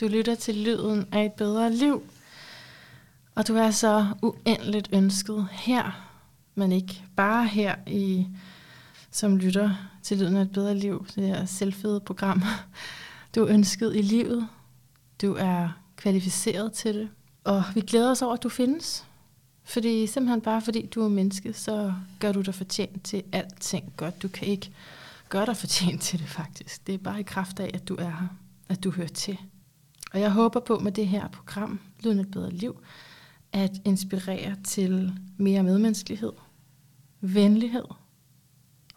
Du lytter til lyden af et bedre liv. Og du er så uendeligt ønsket her, men ikke bare her i, som lytter til lyden af et bedre liv, det her selvfede program. Du er ønsket i livet. Du er kvalificeret til det. Og vi glæder os over, at du findes. Fordi simpelthen bare fordi du er menneske, så gør du dig fortjent til alting godt. Du kan ikke gøre dig fortjent til det faktisk. Det er bare i kraft af, at du er her, at du hører til. Og jeg håber på med det her program, Lyden et bedre liv, at inspirere til mere medmenneskelighed, venlighed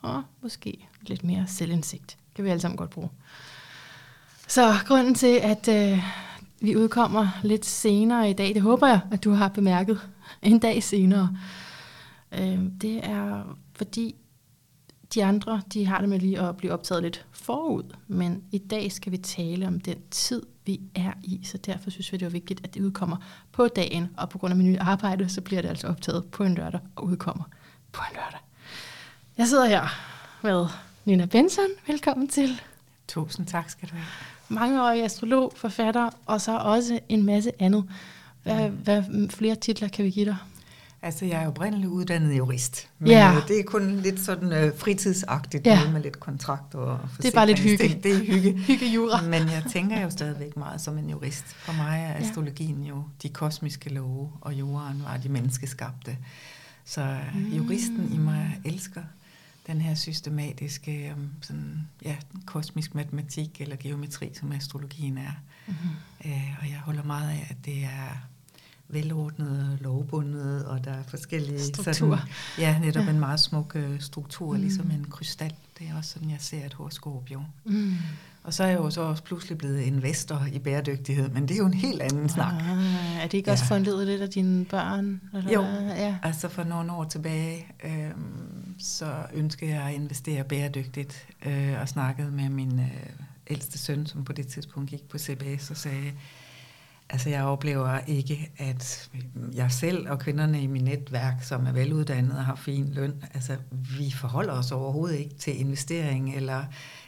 og måske lidt mere selvindsigt. Det kan vi alle sammen godt bruge. Så grunden til, at øh, vi udkommer lidt senere i dag, det håber jeg, at du har bemærket en dag senere, øh, det er fordi de andre, de har det med lige at blive optaget lidt forud, men i dag skal vi tale om den tid, vi er i, så derfor synes vi, det er vigtigt, at det udkommer på dagen, og på grund af min nye arbejde, så bliver det altså optaget på en lørdag og udkommer på en lørdag. Jeg sidder her med Nina Benson. Velkommen til. Tusind tak skal du have. Mangeårig astrolog, forfatter, og så også en masse andet. Hvad, hvad flere titler kan vi give dig? Altså, jeg er oprindeligt uddannet jurist, men Ja. øh, det er kun lidt sådan øh, fritidsagtigt, Ja. med lidt kontrakter og Det er bare lidt hygge. forsikringsting. Det er hygge. Hyggejura. Men jeg tænker jo stadigvæk meget som en jurist. For mig er Ja. astrologien jo de kosmiske love, og juraen var de menneskeskabte. Så mm. juristen i mig elsker den her systematiske øhm, sådan, ja, kosmisk matematik eller geometri, som astrologien er. Mm-hmm. Øh, og jeg holder meget af, at det er velordnet, lovbundet, og der er forskellige... Struktur. Sådan, ja, netop Ja. en meget smuk øh, struktur, Mm. ligesom en krystal. Det er også sådan, jeg ser et horoskop jo. Mm. Og så er jeg jo så også pludselig blevet investor i bæredygtighed, men det er jo en helt anden snak. Ah, er det ikke også Ja. foranledet lidt af dine børn? Eller Jo. hvad? Ja. Altså for nogle år tilbage, øh, så ønskede jeg at investere bæredygtigt, øh, og snakkede med min øh, ældste søn, som på det tidspunkt gik på CBS, og sagde, altså jeg oplever ikke, at jeg selv og kvinderne i mit netværk, som er veluddannede og har fin løn, altså vi forholder os overhovedet ikke til investering eller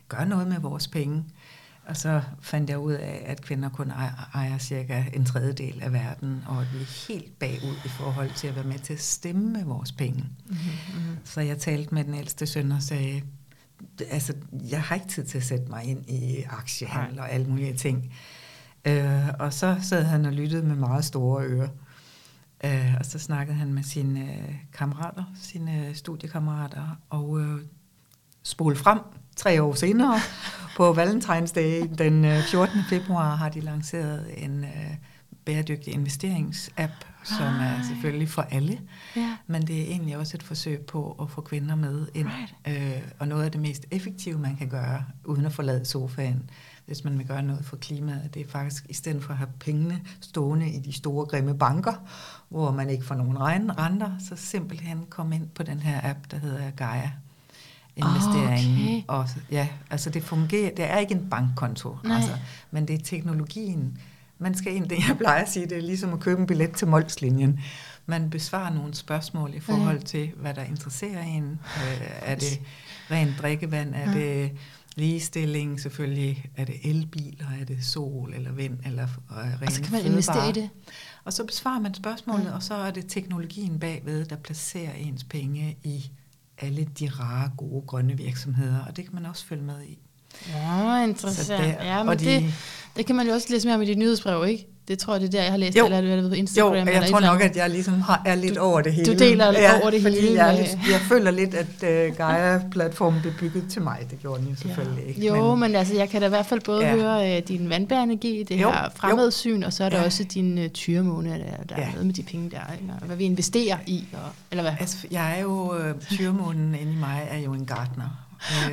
gør noget med vores penge. Og så fandt jeg ud af, at kvinder kun ejer, ejer cirka en tredjedel af verden, og at vi er helt bagud i forhold til at være med til at stemme med vores penge. Mm-hmm. Så jeg talte med den ældste søn og sagde, altså, jeg har ikke tid til at sætte mig ind i aktiehandel og alle mulige ting. Øh, og så sad han og lyttede med meget store ører. Øh, og så snakkede han med sine øh, kammerater, sine studiekammerater, og øh, spole frem tre år senere på Valentine's Day, den øh, 14. februar, har de lanceret en øh, bæredygtig investeringsapp, som er Ej. selvfølgelig for alle. Ja. Men det er egentlig også et forsøg på at få kvinder med ind. Right. Øh, og noget af det mest effektive, man kan gøre, uden at forlade sofaen, hvis man vil gøre noget for klimaet, det er faktisk, i stedet for at have pengene stående i de store, grimme banker, hvor man ikke får nogen renter, så simpelthen komme ind på den her app, der hedder Gaia investeringen. Okay. Og, ja, altså det fungerer, det er ikke en bankkonto, Nej. altså, men det er teknologien. Man skal ind, det jeg plejer at sige, det er ligesom at købe en billet til Molslinjen. Man besvarer nogle spørgsmål i forhold til, hvad der interesserer en. Øh, er det rent drikkevand? Er det ligestilling? Selvfølgelig er det elbiler? Er det sol eller vind? Eller øh, rene Og så kan man fødevarer? investere i det. Og så besvarer man spørgsmålet, Ja. og så er det teknologien bagved, der placerer ens penge i alle de rare, gode, grønne virksomheder, og det kan man også følge med i. Åh, interessant. der- ja, men og de- det, det kan man jo også læse mere om i dit nyhedsbrev, ikke? Det tror jeg, det er der, jeg har læst, Jo. eller er det været på Jo, Instagram? eller jeg et tror eller nok, at jeg ligesom har, er lidt Du- over det hele. du deler over det fordi hele Jeg, lidt, jeg føler lidt, at uh, Gaia-platformen blev bygget til mig. Det gjorde den jo selvfølgelig ja. ikke. Jo, men, men altså, jeg kan da i hvert fald både ja. Ja. høre uh, din vandbærenergi, det Jo, her jo. fremadsyn, og så er der Ja. også din uh, tyremåne, der, der ja. er Ja. noget med de penge der, og hvad vi investerer i, og, eller hvad? Altså, jeg er jo, øh, tyremånen inde i mig er jo en gartner.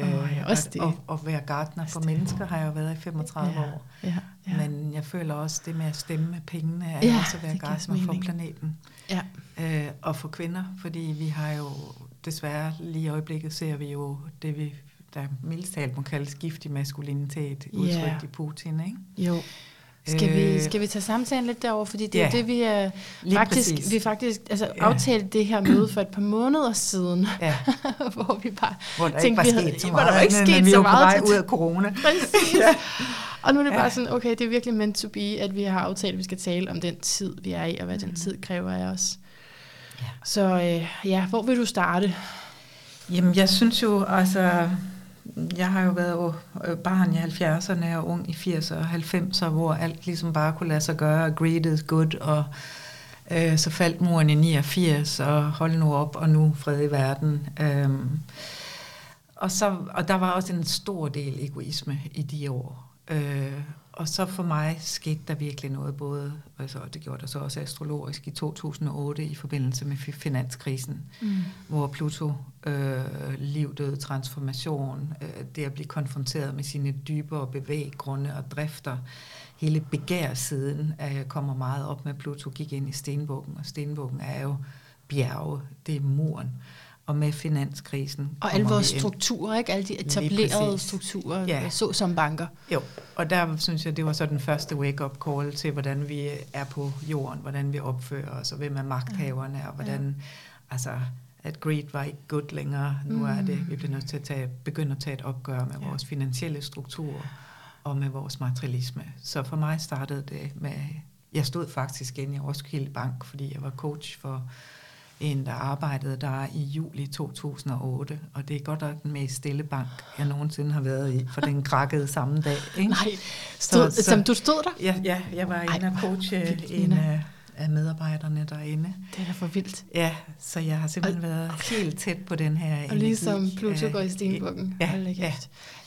Åh, ja, også det. Og, og, være gartner for mennesker har jeg jo været i 35 ja. år. Ja, ja. Men jeg føler også, det med at stemme med pengene, er Ja, ja, også at være gartner for planeten. ja. Øh, og for kvinder, fordi vi har jo desværre lige i øjeblikket ser vi jo det, vi der mildest talt må kaldes giftig maskulinitet, Ja. udtrykt i Putin, ikke? Jo. Skal, vi, Øh, skal vi tage samtalen lidt derover, fordi det er ja, jo det, vi er Lige faktisk, præcis. vi faktisk altså, Ja. aftalte det her møde for et par måneder siden, Ja, hvor vi bare hvor der tænkte, ikke var vi havde- så hvor der meget, ikke men sket vi så var på meget vej til- ud af corona. Præcis. Ja. Og nu er det Ja. bare sådan, okay, det er virkelig meant to be, at vi har aftalt, at vi skal tale om den tid, vi er i, og hvad den tid kræver af os. Ja. Så øh, ja, hvor vil du starte? Jamen, jeg synes jo, altså, jeg har jo været øh, barn i 70'erne og ung i 80'erne og 90'erne, hvor alt ligesom bare kunne lade sig gøre, og greed is good, og øh, så faldt muren i 89, og hold nu op, og nu fred i verden. Øhm, og, så, og der var også en stor del egoisme i de år. Øh, og så for mig skete der virkelig noget, både, altså, og det gjorde der så også astrologisk i 2008 i forbindelse med fi- finanskrisen Mm. hvor Pluto, øh, liv, død, transformation, øh, det at blive konfronteret med sine dybere bevæggrunde og drifter, hele begærsiden øh, kommer meget op med Pluto, gik ind i stenbukken, og stenbukken er jo bjerge, det er muren. Og med finanskrisen Og alle vores strukturer, ikke? Alle de etablerede strukturer, Ja. ja. så som banker. Jo, og der synes jeg, det var så den første wake-up call til, hvordan vi er på jorden, hvordan vi opfører os, og hvem er magthaverne, og hvordan, altså, at greed var ikke good længere. Nu er det, vi bliver nødt til at tage, begynde at tage et opgør med Ja. vores finansielle strukturer og med vores materialisme. Så for mig startede det med, jeg stod faktisk inde i Roskilde Bank, fordi jeg var coach for en, der arbejdede der i juli 2008, og det er godt nok den mest stille bank, jeg nogensinde har været i, for den krakkede samme dag. Ikke? Nej, stod, Så- så, som du stod der? Ja, ja jeg var inde og coache en. Af, medarbejderne derinde. Det er da for vildt. Ja, så jeg har simpelthen været helt tæt på den her Og ligesom energi. Pluto går i stenbukken. Ja, ja,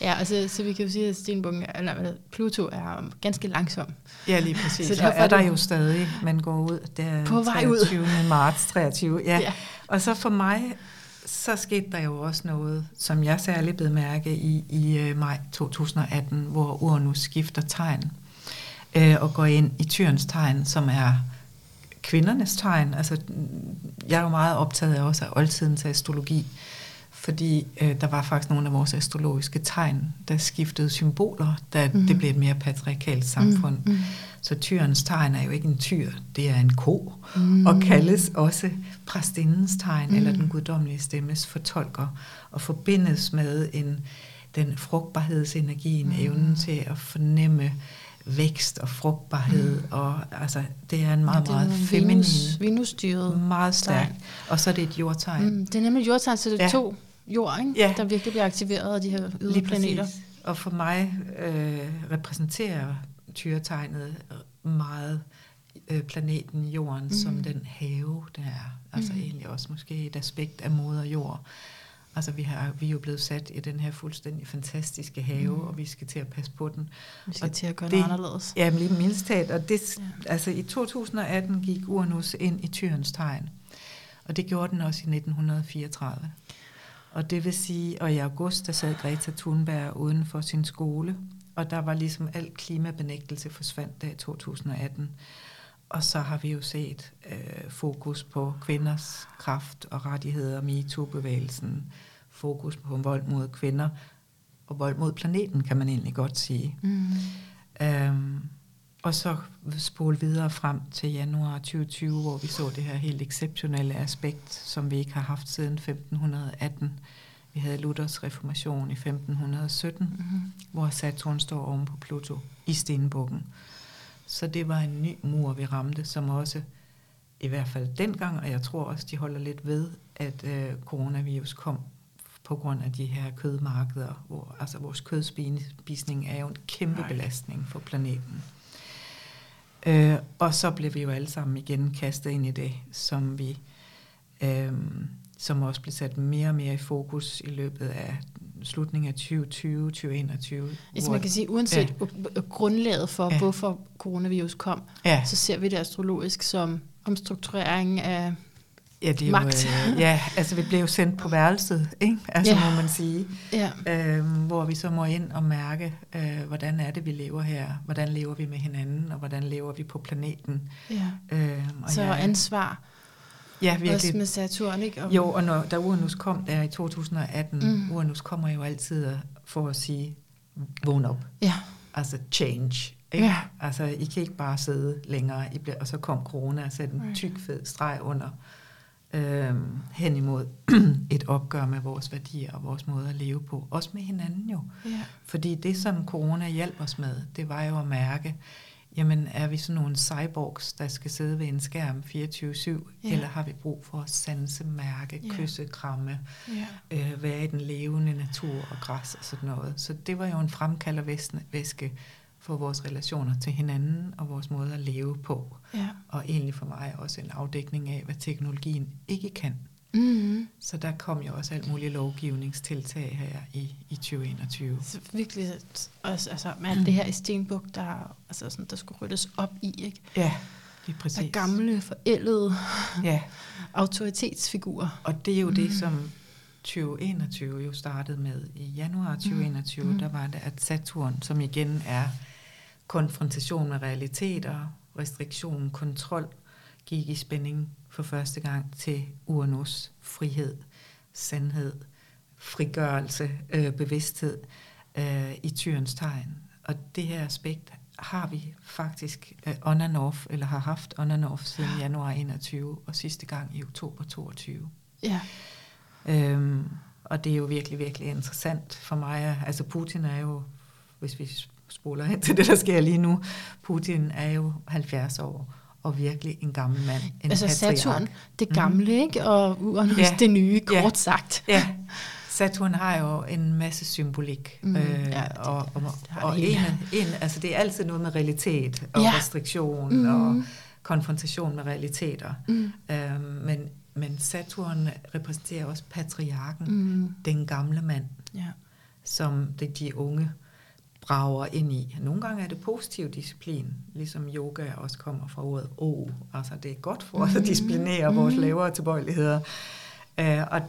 ja altså, så vi kan jo sige, at stenbukken, er- nej, hvad, Pluto er ganske langsom. ja, lige præcis. Så Så derfor er er der jo stadig, man går ud der På vej ud. 23. marts 23. Ja. Ja. ja. Og så for mig, så skete der jo også noget, som jeg særligt blev mærke i i øh, maj 2018, hvor Uranus skifter tegn øh, og går ind i tyrens tegn, som er kvindernes tegn. Altså, jeg er jo meget optaget af også af oldtidens astrologi, fordi øh, der var faktisk nogle af vores astrologiske tegn, der skiftede symboler, da Mhm. mm. det blev et mere patriarkalt samfund. Mm, mm. Så tyrens tegn er jo ikke en tyr, det er en ko, Mm. og kaldes også præstindens tegn, Mm. eller den guddommelige stemmes fortolker, og forbindes med en, den frugtbarhedsenergien, mm. evnen til at fornemme vækst og frugtbarhed, mm. og altså, det er en meget, er meget feminin, Venus, Venus-styret. meget stærk, og så er det et jordtegn. Mm, det er nemlig jordtegn, så det er Ja. to jord, ikke? Ja. der virkelig bliver aktiveret af de her ydre planeter. præcis. Og for mig øh, repræsenterer tyretegnet meget øh, planeten Jorden mm. som den have, der er. Altså mm. egentlig også måske et aspekt af moder jord. Altså vi, har, vi er jo blevet sat i den her fuldstændig fantastiske have, mm. og vi skal til at passe på den. Vi skal Og til at gøre det- noget anderledes. Jamen lige mildstat, og det, Ja. ja. altså i 2018 gik Uranus ind i tyrens tegn, og det gjorde den også i 1934. Og det vil sige, og i august, der sad Greta Thunberg uden for sin skole, og der var ligesom al klimabenægtelse forsvandt der i 2018. Og så har vi jo set øh, fokus på kvinders kraft og rettigheder, MeToo-bevægelsen, fokus på vold mod kvinder, og vold mod planeten, kan man egentlig godt sige. Mm. Øhm, og så spole videre frem til januar 2020, hvor vi så det her helt exceptionelle aspekt, som vi ikke har haft siden 1518. Vi havde Luthers reformation i 1517, Mm. hvor Saturn står oven på Pluto i stenbukken. Så det var en ny mur, vi ramte, som også, i hvert fald dengang, og jeg tror også, de holder lidt ved, at øh, coronavirus kom på grund af de her kødmarkeder, hvor altså vores kødspisning er jo en kæmpe Nej. belastning for planeten. Øh, og så blev vi jo alle sammen igen kastet ind i det, som vi øh, som også blev sat mere og mere i fokus i løbet af slutningen af 2020, 2021. Altså man kan sige, uanset ja. grundlaget for, ja. Ja. hvorfor coronavirus kom, ja, så ser vi det astrologisk som omstrukturering af... ja, det er magt. Jo, øh, ja, altså vi blev jo sendt på værelset, ikke? Altså Ja. må man sige. Ja. øh, hvor vi så må ind og mærke, øh, hvordan er det, vi lever her, hvordan lever vi med hinanden, og hvordan lever vi på planeten. ja. Øh, og Så jeg- ansvar, ja, også virkelig. med Saturn, ikke? Og, Jo, og når, da Uranus kom der i 2018, Mm. Uranus kommer jo altid for at sige, vågn op, Ja. altså change. Ikke? Ja. Altså, I kan ikke bare sidde længere, I bliver, og så kom corona og satte en tyk fed streg under øh, hen imod et opgør med vores værdier og vores måde at leve på. Også med hinanden jo. Ja. Fordi det, som corona hjalp os med, det var jo at mærke, jamen er vi sådan nogle cyborgs, der skal sidde ved en skærm 24-7, Ja. eller har vi brug for at sanse, mærke, Ja. kysse, kramme, Ja. øh, være i den levende natur og græs og sådan noget. Så det var jo en fremkaldervæske for vores relationer til hinanden og vores måde at leve på. ja. Og egentlig for mig også en afdækning af, hvad teknologien ikke kan. Mm-hmm. Så der kom jo også alt muligt lovgivningstiltag her i, i 2021. Så virkelig også, altså, med alt det her i Stenbuk, der, altså, sådan, der skulle ryddes op i, ikke? Ja, lige præcis. gamle, forældede Ja, autoritetsfigurer. og det er jo det, Mm. som 2021 jo startede med. I januar 2021, Mm. der var det, at Saturn, som igen er konfrontation med realiteter, restriktion, kontrol, gik i spænding for første gang til Uranus, frihed, sandhed, frigørelse, øh, bevidsthed øh, i tyrens tegn. Og det her aspekt har vi faktisk øh, on and off, eller har haft on and off siden januar 21, og sidste gang i oktober 22. Ja. Øhm, og det er jo virkelig, virkelig interessant for mig. Altså Putin er jo, hvis vi spoler hen til det, der sker lige nu, Putin er jo 70 år, og virkelig en gammel mand. En altså patriark. Saturn, det gamle, ikke? Og Uranus, Ja. det nye, Ja. kort sagt. Ja, Saturn har jo en masse symbolik. Mm, øh, ja, det- og, og, det og en, en, altså det er altid noget med realitet og Ja. restriktion Mm. og konfrontation med realiteter. Mm. Øhm, men, men Saturn repræsenterer også patriarken, Mm. den gamle mand. Ja. som det, de unge brager ind i. Nogle gange er det positiv disciplin, ligesom yoga også kommer fra ordet o. Altså det er godt for os at Mhm. disciplinere vores Mhm. lavere tilbøjeligheder. Uh, og,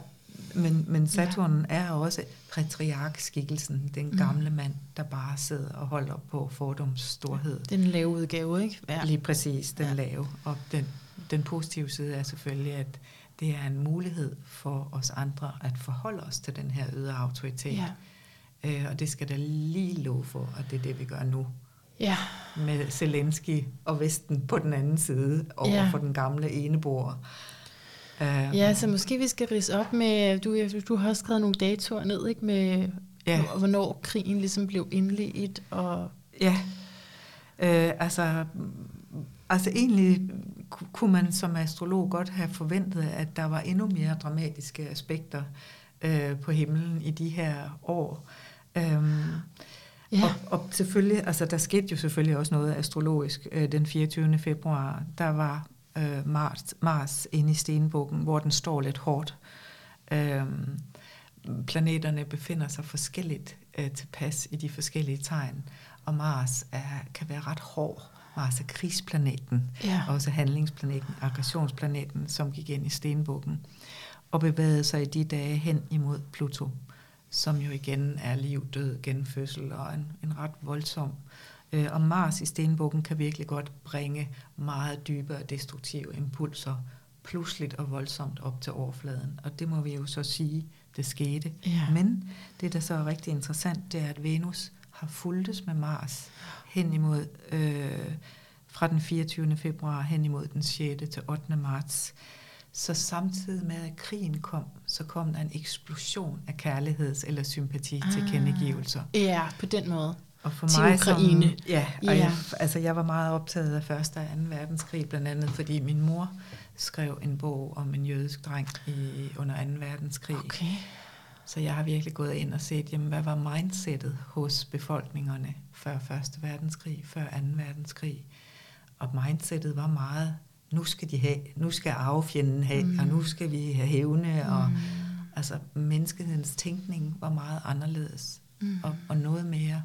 men, men Saturn er også patriarkskikkelsen, den Mm. gamle mand, der bare sidder og holder på fordoms storhed. Den lave udgave, ikke? Ja. Lige præcis, den Ja. ja. lave. Og den, den positive side er selvfølgelig, at det er en mulighed for os andre at forholde os til den her ydre autoritet. Ja. Øh, og det skal der lige lov for, at det er det, vi gør nu. ja. Med Zelensky og Vesten på den anden side, over Ja. for den gamle enebor. Øh, Ja, så måske vi skal rise op med, du, du har også skrevet nogle datoer ned, ikke? Med, Ja. hvornår krigen ligesom blev indledt, og Ja, øh, altså, altså egentlig ku- kunne man som astrolog godt have forventet, at der var endnu mere dramatiske aspekter øh, på himlen i de her år. Øhm, ja, Og, og selvfølgelig, altså der skete jo selvfølgelig også noget astrologisk øh, den 24. februar. Der var øh, Mars, Mars inde i stenbukken, hvor den står lidt hårdt. Øhm, planeterne befinder sig forskelligt øh, tilpas i de forskellige tegn, og Mars er, kan være ret hård. Mars er krigsplaneten, ja. også handlingsplaneten, aggressionsplaneten, som gik ind i stenbukken, og bevægede sig i de dage hen imod Pluto, som jo igen er liv, død, genfødsel og en, en ret voldsom. Øh, og Mars i stenbukken kan virkelig godt bringe meget dybere destruktive impulser pludseligt og voldsomt op til overfladen. Og det må vi jo så sige, det skete. Ja. Men det, der så er rigtig interessant, det er, at Venus har fulgtes med Mars hen imod, øh, fra den 24. februar hen imod den 6. til 8. marts. Så samtidig med, at krigen kom, så kom der en eksplosion af kærligheds- eller sympati til Ah. kendegivelser. ja, på den måde. Og for Til mig Ukraine. Som, ja, og Ja. Jeg, altså jeg var meget optaget af 1. og 2. verdenskrig, blandt andet fordi min mor skrev en bog om en jødisk dreng i, under 2. verdenskrig. Okay. Så jeg har virkelig gået ind og set, jamen, hvad var mindsetet hos befolkningerne før 1. verdenskrig, før 2. verdenskrig. Og mindsetet var meget, nu skal de have, nu skal arvefjenden have, Mm. mm. og nu skal vi have hævne, mm. og Mm. altså menneskehedens tænkning var meget anderledes, Mm. og, og noget mere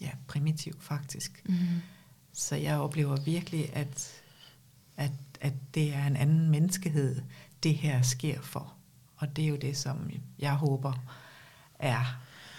ja, primitiv faktisk. Mm. Så jeg oplever virkelig, at, at, at det er en anden menneskehed, det her sker for. Og det er jo det, som jeg håber er,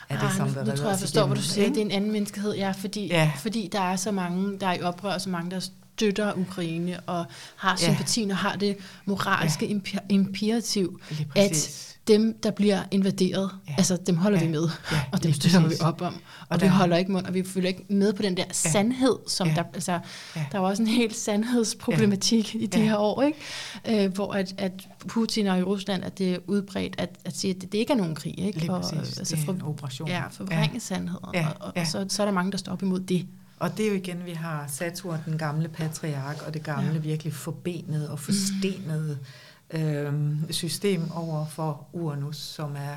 er det, ah, som nu, vil nu tror jeg, jeg forstår, hvad du siger. Det er en anden menneskehed, ja, fordi, Ja. fordi der er så mange, der er i oprør, og så mange, der støtter Ukraine og har sympatien ja. og har det moralske ja. imperativ, at dem, der bliver invaderet, ja. altså dem holder ja. vi med, ja, og dem støtter præcis. vi op om. Og, og vi der... holder ikke mund, og vi følger ikke med på den der ja. sandhed, som ja. der, altså, ja. der var også en helt sandhedsproblematik ja. i de ja. her år, ikke? Øh, hvor at, at Putin og i Rusland, at det er udbredt at, at sige, at det, det ikke er nogen krig, ikke? Lige og, præcis, altså, det er en operation. Ja, forvrænge ja. sandheden, ja. og, og, ja. og så, så er der mange, der står op imod det. Og det er jo igen, vi har Saturn, den gamle patriark, og det gamle ja. virkelig forbenede og forstenede mm. øh, system over for Uranus, som er,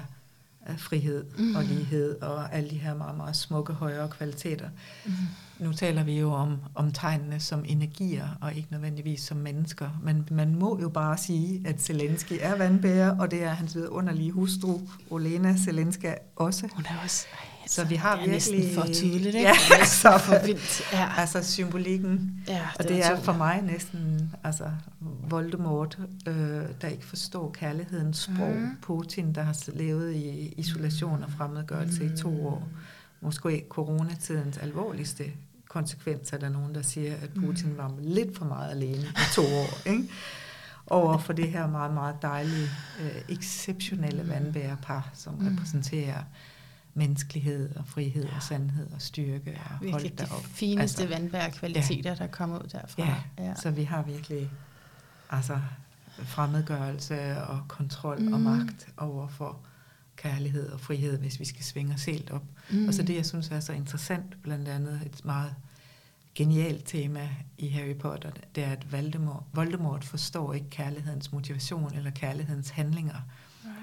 er frihed mm. og lighed og alle de her meget, meget smukke højere kvaliteter. Mm. Nu taler vi jo om, om tegnene som energier, og ikke nødvendigvis som mennesker. Men man må jo bare sige, at Zelensky er vandbærer, og det er hans vidunderlige hustru, Olena Zelensky også. Hun er også... Ej så vi har det er virkelig... for tydeligt, ikke? Ja, så, for vildt. Ja. Altså symbolikken. Ja, og det er for mig næsten altså, Voldemort, øh, der ikke forstår kærlighedens sprog. Mm. Putin, der har levet i isolation og fremmedgørelse mm. i to år. Måske coronatidens alvorligste konsekvens er der nogen, der siger, at Putin var lidt for meget alene i to år. Ikke? over for det her meget, meget dejlige, øh, exceptionelle vandbærepar, som mm. repræsenterer menneskelighed og frihed ja. og sandhed og styrke. Ja, og virkelig de fineste altså, vandværkvaliteter, ja. der kommer ud derfra. Ja, ja, så vi har virkelig altså, fremmedgørelse og kontrol mm. og magt over for kærlighed og frihed, hvis vi skal svinge os helt op. Mm. Og så det, jeg synes er så interessant, blandt andet et meget genialt tema i Harry Potter, det er, at Voldemort, Voldemort forstår ikke kærlighedens motivation eller kærlighedens handlinger.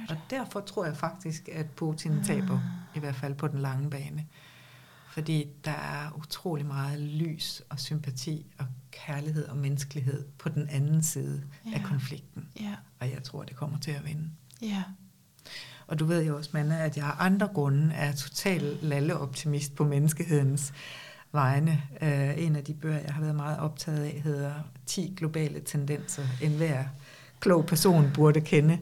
Right. Og derfor tror jeg faktisk, at Putin ah. taber, i hvert fald på den lange bane. Fordi der er utrolig meget lys og sympati og kærlighed og menneskelighed på den anden side ja. af konflikten. Ja. Og jeg tror, det kommer til at vinde. Ja. Og du ved jo også, Manna, at jeg har andre grunde er total lalleoptimist på menneskehedens vegne. Uh, en af de bøger, jeg har været meget optaget af, hedder 10 globale tendenser, en hver klog person burde kende,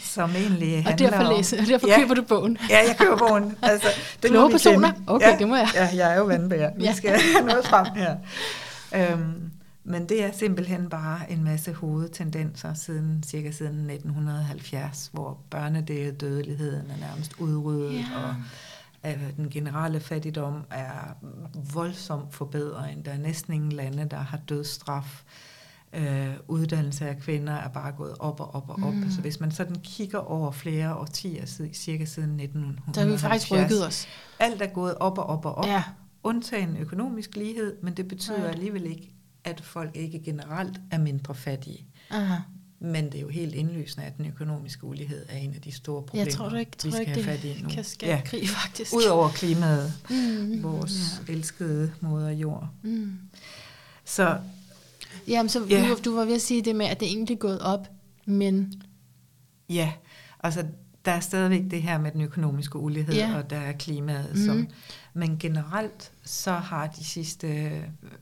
som egentlig handler Og derfor, læse, og derfor ja, køber du bogen. Ja, jeg køber bogen. Altså, det Kloge personer? Kende. Okay, ja, det må jeg. Ja, jeg er jo vandbærer. Vi ja. skal have noget frem her. Øhm, men det er simpelthen bare en masse hovedtendenser siden cirka siden 1970, hvor børnedødeligheden er nærmest udryddet, ja. og at den generelle fattigdom er voldsomt forbedret. Der er næsten ingen lande, der har dødsstraf. Øh, uddannelse af kvinder er bare gået op og op og op. Mm. Så hvis man sådan kigger over flere årtier, cirka siden 1970, der har vi faktisk rykket os. Alt er gået op og op og op. Ja. Undtagen økonomisk lighed, men det betyder ja. alligevel ikke, at folk ikke generelt er mindre fattige. Aha. Men det er jo helt indlysende, at den økonomiske ulighed er en af de store problemer, jeg tror du ikke, tror vi skal ikke, have fat i nu. kan skabe ja. krig, faktisk. Udover klimaet, mm, vores ja. elskede moder jord. Mm. Så Jamen, så ja. du, du var ved at sige det med, at det egentlig er gået op, men... Ja, altså der er stadigvæk det her med den økonomiske ulighed, ja. og der er klimaet. Mm. Som, men generelt så har de sidste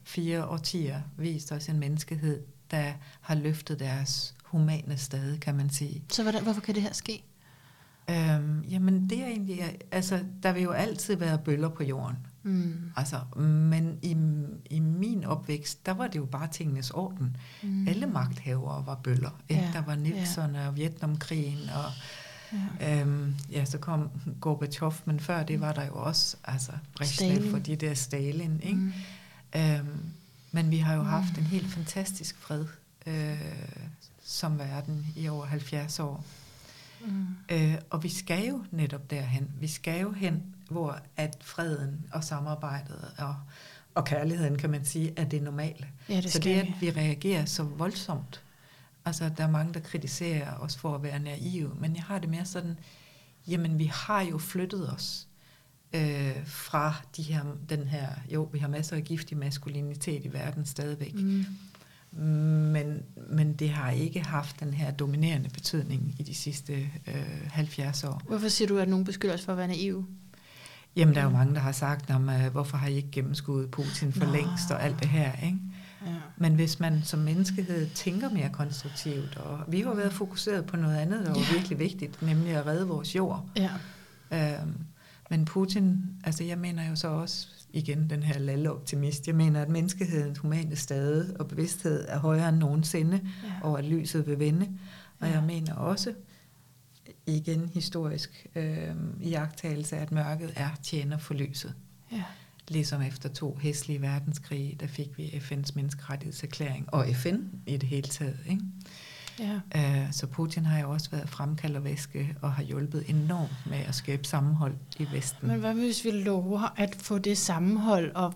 fire årtier vist os en menneskehed, der har løftet deres humane stade, kan man sige. Så hvordan, hvorfor kan det her ske? Øhm, jamen det er egentlig, altså der vil jo altid være bøller på jorden. Mm. Altså, men i, i min opvækst, der var det jo bare tingenes orden. Mm. Alle magthavere var bøller. Ja. Der var Nixon ja. og Vietnamkrigen, og ja. Øhm, ja, så kom Gorbachev, men før det var der jo også altså, Brezhnev for de der Stalin. Ikke? Mm. Øhm, men vi har jo haft en helt fantastisk fred øh, som verden i over 70 år. Mm. Øh, og vi skal jo netop derhen. Vi skal jo hen, hvor at freden og samarbejdet og, og kærligheden, kan man sige, er det normale. Ja, det så det, at vi reagerer så voldsomt. Altså, der er mange, der kritiserer os for at være naive, men jeg har det mere sådan, jamen, vi har jo flyttet os øh, fra de her, den her, jo, vi har masser af giftig maskulinitet i verden stadigvæk, mm. Men, men det har ikke haft den her dominerende betydning i de sidste øh, 70 år. Hvorfor siger du, at nogen beskylder os for at være naive? Jamen, der er jo mange, der har sagt, om, uh, hvorfor har I ikke gennemskuddet Putin for Nå. længst og alt det her, ikke? Ja. Men hvis man som menneskehed tænker mere konstruktivt, og vi har været fokuseret på noget andet, der var ja. virkelig vigtigt, nemlig at redde vores jord. Ja. Øhm, men Putin, altså jeg mener jo så også, igen den her lalle optimist. Jeg mener, at menneskehedens humane stade og bevidsthed er højere end nogensinde, ja. og at lyset vil vende. Og ja. jeg mener også, igen historisk øh, iagtagelse, at mørket er tjener for lyset. Ja. Ligesom efter to hæslige verdenskrige, der fik vi FN's menneskerettighedserklæring, og FN i det hele taget. Ikke? Ja. Uh, så Putin har jo også været fremkaldervæske og har hjulpet enormt med at skabe sammenhold i Vesten. Men hvad hvis vi lover at få det sammenhold og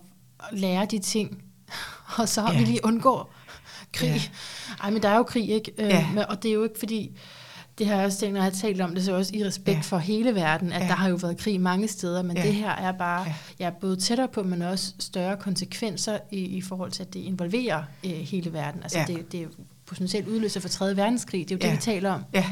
lære de ting, og så ja. vi lige undgår krig? Ja. Ej, men der er jo krig, ikke? Øh, ja. og det er jo ikke fordi, det har jeg også tænkt, når jeg har talt om det, så også i respekt ja. for hele verden, at ja. der har jo været krig mange steder, men ja. det her er bare ja. Ja, både tættere på, men også større konsekvenser i, i forhold til, at det involverer øh, hele verden. Altså ja. det, det er potentielt udløser for 3. verdenskrig. Det er jo ja. det, vi taler om. Ja.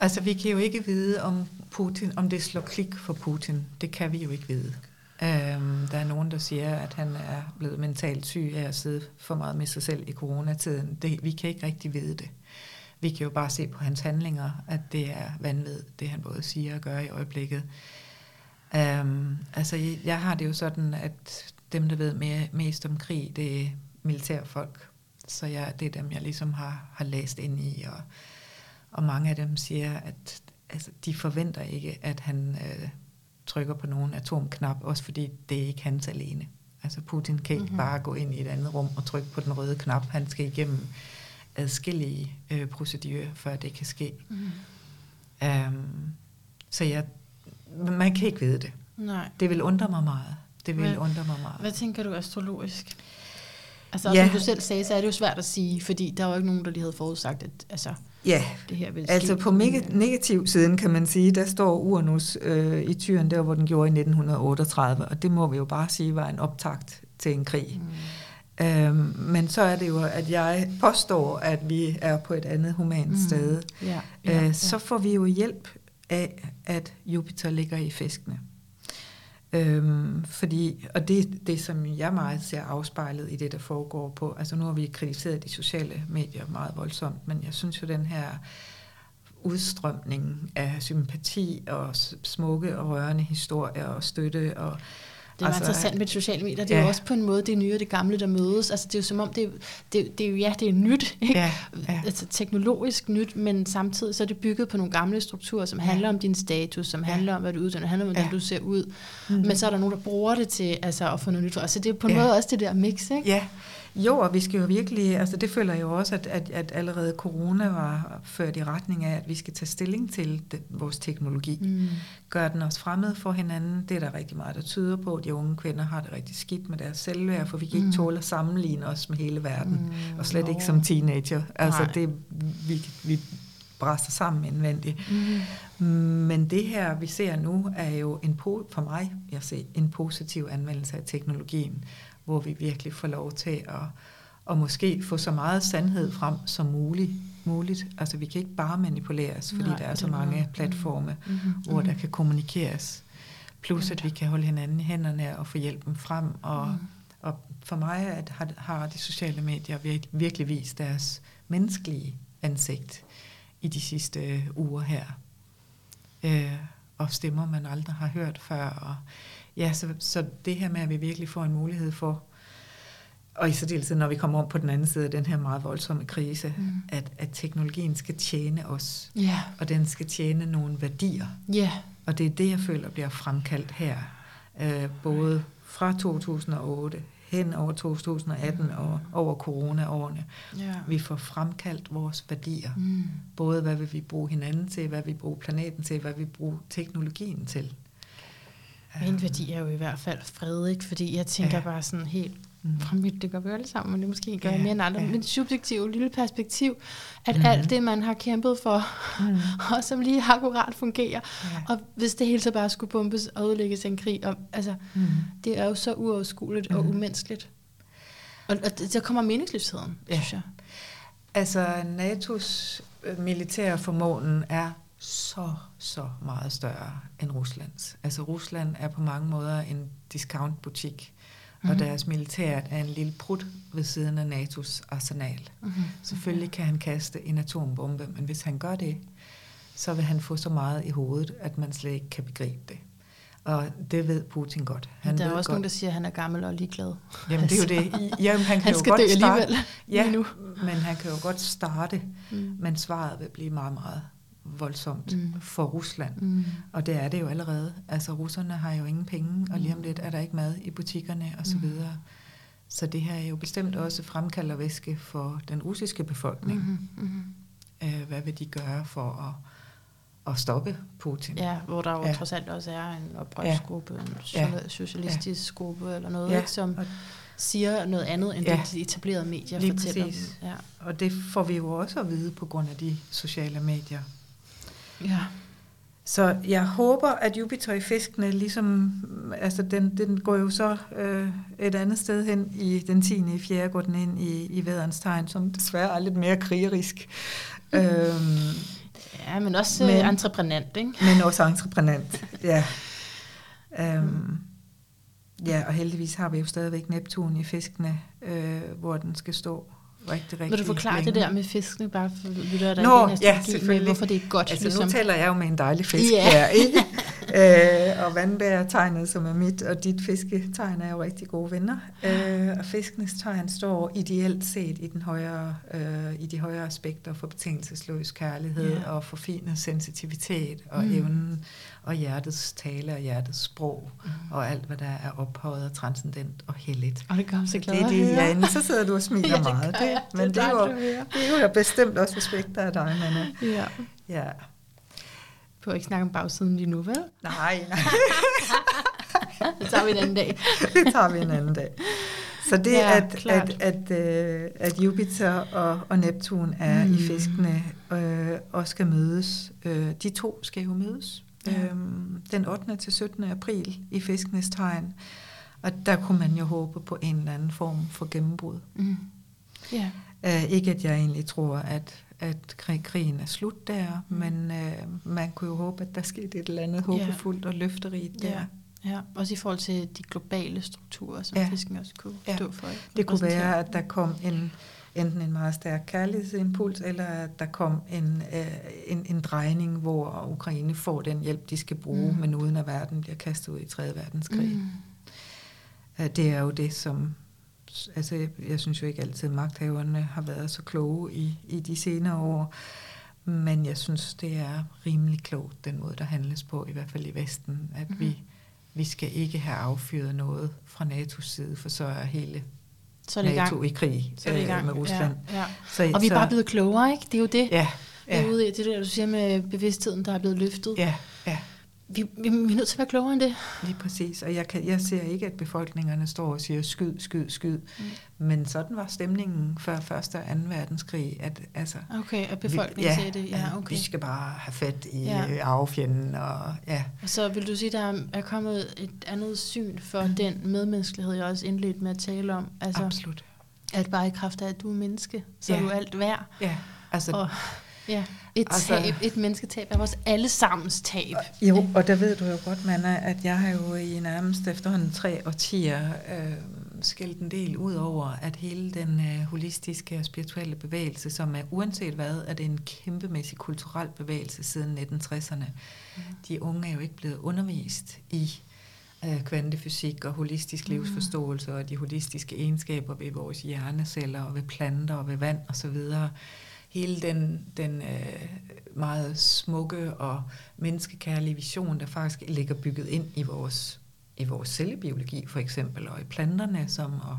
Altså, vi kan jo ikke vide, om Putin, om det slår klik for Putin. Det kan vi jo ikke vide. Øhm, der er nogen, der siger, at han er blevet mentalt syg af at sidde for meget med sig selv i coronatiden. Det, vi kan ikke rigtig vide det. Vi kan jo bare se på hans handlinger, at det er vanvid, det han både siger og gør i øjeblikket. Øhm, altså, jeg har det jo sådan, at dem, der ved mere, mest om krig, det er militærfolk. Så jeg, det er dem, jeg ligesom har, har læst ind i, og, og mange af dem siger, at altså, de forventer ikke, at han øh, trykker på nogen atomknap, også fordi det er ikke hans alene. Altså Putin kan ikke mm-hmm. bare gå ind i et andet rum og trykke på den røde knap. Han skal igennem adskillige øh, procedurer, før det kan ske. Mm. Um, så jeg, man kan ikke vide det. Nej. Det vil undre mig meget. Det vil hvad, undre mig meget. Hvad tænker du astrologisk? Altså, ja. som du selv sagde, så er det jo svært at sige, fordi der var jo ikke nogen, der lige havde forudsagt, at altså, ja. det her ville altså ske. på negativ siden kan man sige, der står Uranus øh, i tyren der, hvor den gjorde i 1938, og det må vi jo bare sige var en optakt til en krig. Mm. Øhm, men så er det jo, at jeg påstår, at vi er på et andet humant mm. sted. Ja. Ja, øh, så får vi jo hjælp af, at Jupiter ligger i fiskene. Øhm, fordi, og det, det, som jeg meget ser afspejlet i det, der foregår på, altså nu har vi kritiseret de sociale medier meget voldsomt, men jeg synes jo, den her udstrømning af sympati og smukke og rørende historier og støtte og det er altså, interessant med sociale medier. Det er ja. jo også på en måde det nye og det gamle, der mødes. Altså, det er jo som om, det, det, det er jo, ja, det er nyt. Ikke? Ja, ja. Altså teknologisk nyt, men samtidig så er det bygget på nogle gamle strukturer, som ja. handler om din status, som ja. handler om, hvad du uddanner, handler om, hvordan ja. du ser ud. Mm-hmm. Men så er der nogen, der bruger det til altså, at få noget nyt. Altså, det er på en ja. måde også det der mix, ikke? Ja, jo, og vi skal jo virkelig, altså det føler jeg jo også, at, at, at allerede corona var ført i retning af, at vi skal tage stilling til det, vores teknologi. Mm. Gør den os fremmed for hinanden? Det er der rigtig meget, der tyder på. at De unge kvinder har det rigtig skidt med deres selvværd, for vi kan ikke mm. tåle at sammenligne os med hele verden. Mm. Og slet no. ikke som teenager. Altså Nej. det, vi, vi bræster sammen indvendigt. Mm. Men det her, vi ser nu, er jo en for mig, jeg ser en positiv anvendelse af teknologien hvor vi virkelig får lov til at, at måske få så meget sandhed frem som muligt. muligt. Altså vi kan ikke bare manipuleres, fordi Nej, der er så mange mm. platforme, mm-hmm. hvor der kan kommunikeres. Plus at vi kan holde hinanden i hænderne og få hjælpen frem. Og, mm. og for mig at har, har de sociale medier virkelig vist deres menneskelige ansigt i de sidste uger her. Øh, og stemmer, man aldrig har hørt før. Og ja, så, så det her med, at vi virkelig får en mulighed for, og i særdeleshed, når vi kommer om på den anden side af den her meget voldsomme krise, mm. at, at teknologien skal tjene os, yeah. og den skal tjene nogle værdier. Yeah. Og det er det, jeg føler bliver fremkaldt her. Øh, både fra 2008 hen over 2018 mm. og over corona-årene. Yeah. Vi får fremkaldt vores værdier. Mm. Både hvad vil vi bruge hinanden til, hvad vi bruger planeten til, hvad vi bruger teknologien til. Min værdi er jo i hvert fald fred, ikke? fordi jeg tænker ja. bare sådan helt mm. fra mit, det gør vi alle sammen, men det måske gør ja, mere end andre, ja. men subjektiv lille perspektiv, at mm. alt det, man har kæmpet for, mm. og som lige akkurat fungerer, ja. og hvis det hele så bare skulle bombes og udlægges en krig, og, altså, mm. det er jo så uoverskueligt mm. og umenneskeligt. Og, og der kommer meningsløsheden, ja. synes jeg. Altså, NATO's militære formålen er så, så meget større end Ruslands. Altså Rusland er på mange måder en discountbutik, mm-hmm. og mhm. deres militær er en lille prut ved siden af NATO's arsenal. Mm-hmm. Selvfølgelig kan han kaste en atombombe, men hvis han gør det, så vil han få så meget i hovedet, at man slet ikke kan begribe det. Og det ved Putin godt. Han der er også godt. nogen, der siger, at han er gammel og ligeglad. Jamen det er jo det. Jamen, han kan han jo skal godt dø starte, alligevel ja, nu. men han kan jo godt starte, Mm. men svaret vil blive meget, meget voldsomt Mm. for Rusland. Mm. Og det er det jo allerede. Altså russerne har jo ingen penge, og lige om lidt er der ikke mad i butikkerne og så Mm. videre. Så det her er jo bestemt også fremkalder væske for den russiske befolkning. Mm. Mm. Øh, hvad vil de gøre for at, at stoppe Putin? Ja, hvor der jo Ja. trods alt også er en oprørsgruppe, en Ja. so- socialistisk gruppe eller noget, Ja, ikke, som og- siger noget andet, end Ja. det de etablerede medier Lige fortæller. præcis. Ja. Og det får vi jo også at vide på grund af de sociale medier. Ja. Så jeg håber, at Jupiter i fiskene ligesom, altså den, den går jo så øh, et andet sted hen i den 10. i 4. går den ind i, i væderens tegn, som desværre er lidt mere krigerisk. Mhm. øhm, ja, men også Men- men, entreprenant, ikke? men også entreprenant. Ja. Øhm, ja, og heldigvis har vi jo stadigvæk Neptun i fiskene, øh, hvor den skal stå rigtig, rigtig Vil du forklare længe. det der med fiskene, bare for lytter, der Nå, ja, astrologi, med, selvfølgelig. hvorfor det er godt, Altså ligesom. nu taler jeg jo med en dejlig fisk Ja. her, ikke? øh, og vandbærtegnet, som er mit, og dit fisketegn er jo rigtig gode venner. Øh, og fiskenes tegn står ideelt set i, den højere, øh, i de højere aspekter for betingelsesløs kærlighed Ja. og forfinet sensitivitet og mm. evnen og hjertets tale og hjertets sprog Mm. og alt, hvad der er ophøjet og transcendent og helligt. Og det gør så glad Det er det, ja, så sidder du og smiler Ja, det meget. gør jeg. men Det det er jo, det er jo bestemt også aspekter af dig, Nana. Ja. Ja. Du ikke snakke om bagsiden lige nu, vel? Nej, nej. Det tager vi en anden dag. det tager vi en anden dag. Så det, Ja, at, klart. at, at, øh, at Jupiter og, og Neptun er. Mm. i fiskene øh, og skal mødes, øh, de to skal jo mødes Ja. øhm, den 8. til 17. april i fiskenes tegn. Og der kunne man jo håbe på en eller anden form for gennembrud. Mm. Ja. Uh, ikke at jeg egentlig tror, at, at krig, krigen er slut der, Mm. men uh, man kunne jo håbe, at der skete et eller andet håbefuldt og løfterigt der. Ja. Ja, også i forhold til de globale strukturer, som Ja. fisken også kunne Ja. stå for. Det kunne være, at der kom en, enten en meget stærk kærlighedsimpuls, eller at der kom en, øh, en, en drejning, hvor Ukraine får den hjælp, de skal bruge, Mm. men uden at verden bliver kastet ud i 3. verdenskrig. Mm. Mm. Det er jo det, som... Altså, jeg, jeg synes jo ikke altid, at magthaverne har været så kloge i, i de senere år, men jeg synes, det er rimelig klogt, den måde, der handles på, i hvert fald i Vesten, at mm. Vi, vi skal ikke have affyret noget fra NATO's side, for så er hele Så er det i gang. NATO i krig Så er det i øh, gang. med Rusland. Ja, ja. Så, Og vi er bare blevet klogere, ikke? Det er jo det. Ja, Det er ja, ude i det der, du siger med bevidstheden, der er blevet løftet. ja, ja, Vi, vi, vi er nødt til at være klogere end det. lige præcis. Og jeg, kan, jeg ser ikke, at befolkningerne står og siger skyd, skyd, skyd. Mm. Men sådan var stemningen før 1. og 2. verdenskrig. At, altså, Okay, at befolkningen vi, siger det. Ja, okay. Vi skal bare have fat i Ja. ja. arvefjenden. Og, ja. Og så vil du sige, der er- er kommet et andet syn for mm. den medmenneskelighed, jeg også indledt med at tale om. Altså, Absolut. at bare i kraft af, at du er menneske, så Ja. er du alt værd. Ja, altså, Og ja, et, Altså- tab, et mennesketab er vores allesammens tab. Jo, og der ved du jo godt, Manna, at jeg har jo i nærmest efterhånden tre årtier øh, skældt en del ud over, at hele den øh, holistiske og spirituelle bevægelse, som er uanset hvad, er det en kæmpemæssig kulturel bevægelse siden 1960'erne. Mm. De unge er jo ikke blevet undervist i øh, kvantefysik og holistisk Mm. livsforståelse og de holistiske egenskaber ved vores hjerneceller og ved planter og ved vand osv. Hele den, den øh, meget smukke og menneskekærlige vision, der faktisk ligger bygget ind i vores, i vores cellebiologi for eksempel, og i planterne, som og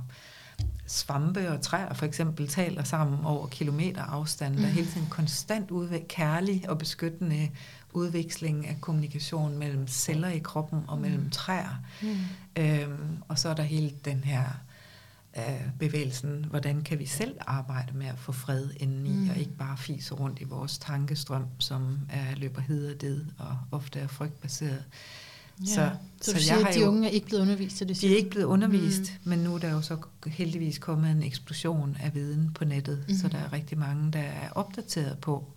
svampe og træer for eksempel taler sammen over kilometer afstand. Der er hele tiden konstant udvæk, kærlig og beskyttende udveksling af kommunikation mellem celler i kroppen og mellem Mm. træer. Mm. Øhm, og så er der hele den her øh, bevægelsen, hvordan kan vi selv arbejde med at få fred indeni, Mm. og ikke bare fise rundt i vores tankestrøm, som er, løber hed og død, og ofte er frygtbaseret. Ja. Så- Så, så jeg siger, har de jo- unge er ikke blevet undervist, det De er ikke blevet undervist, Mm. men nu er der jo så heldigvis kommet en eksplosion af viden på nettet, mm. så Mhm. der er rigtig mange, der er opdateret på,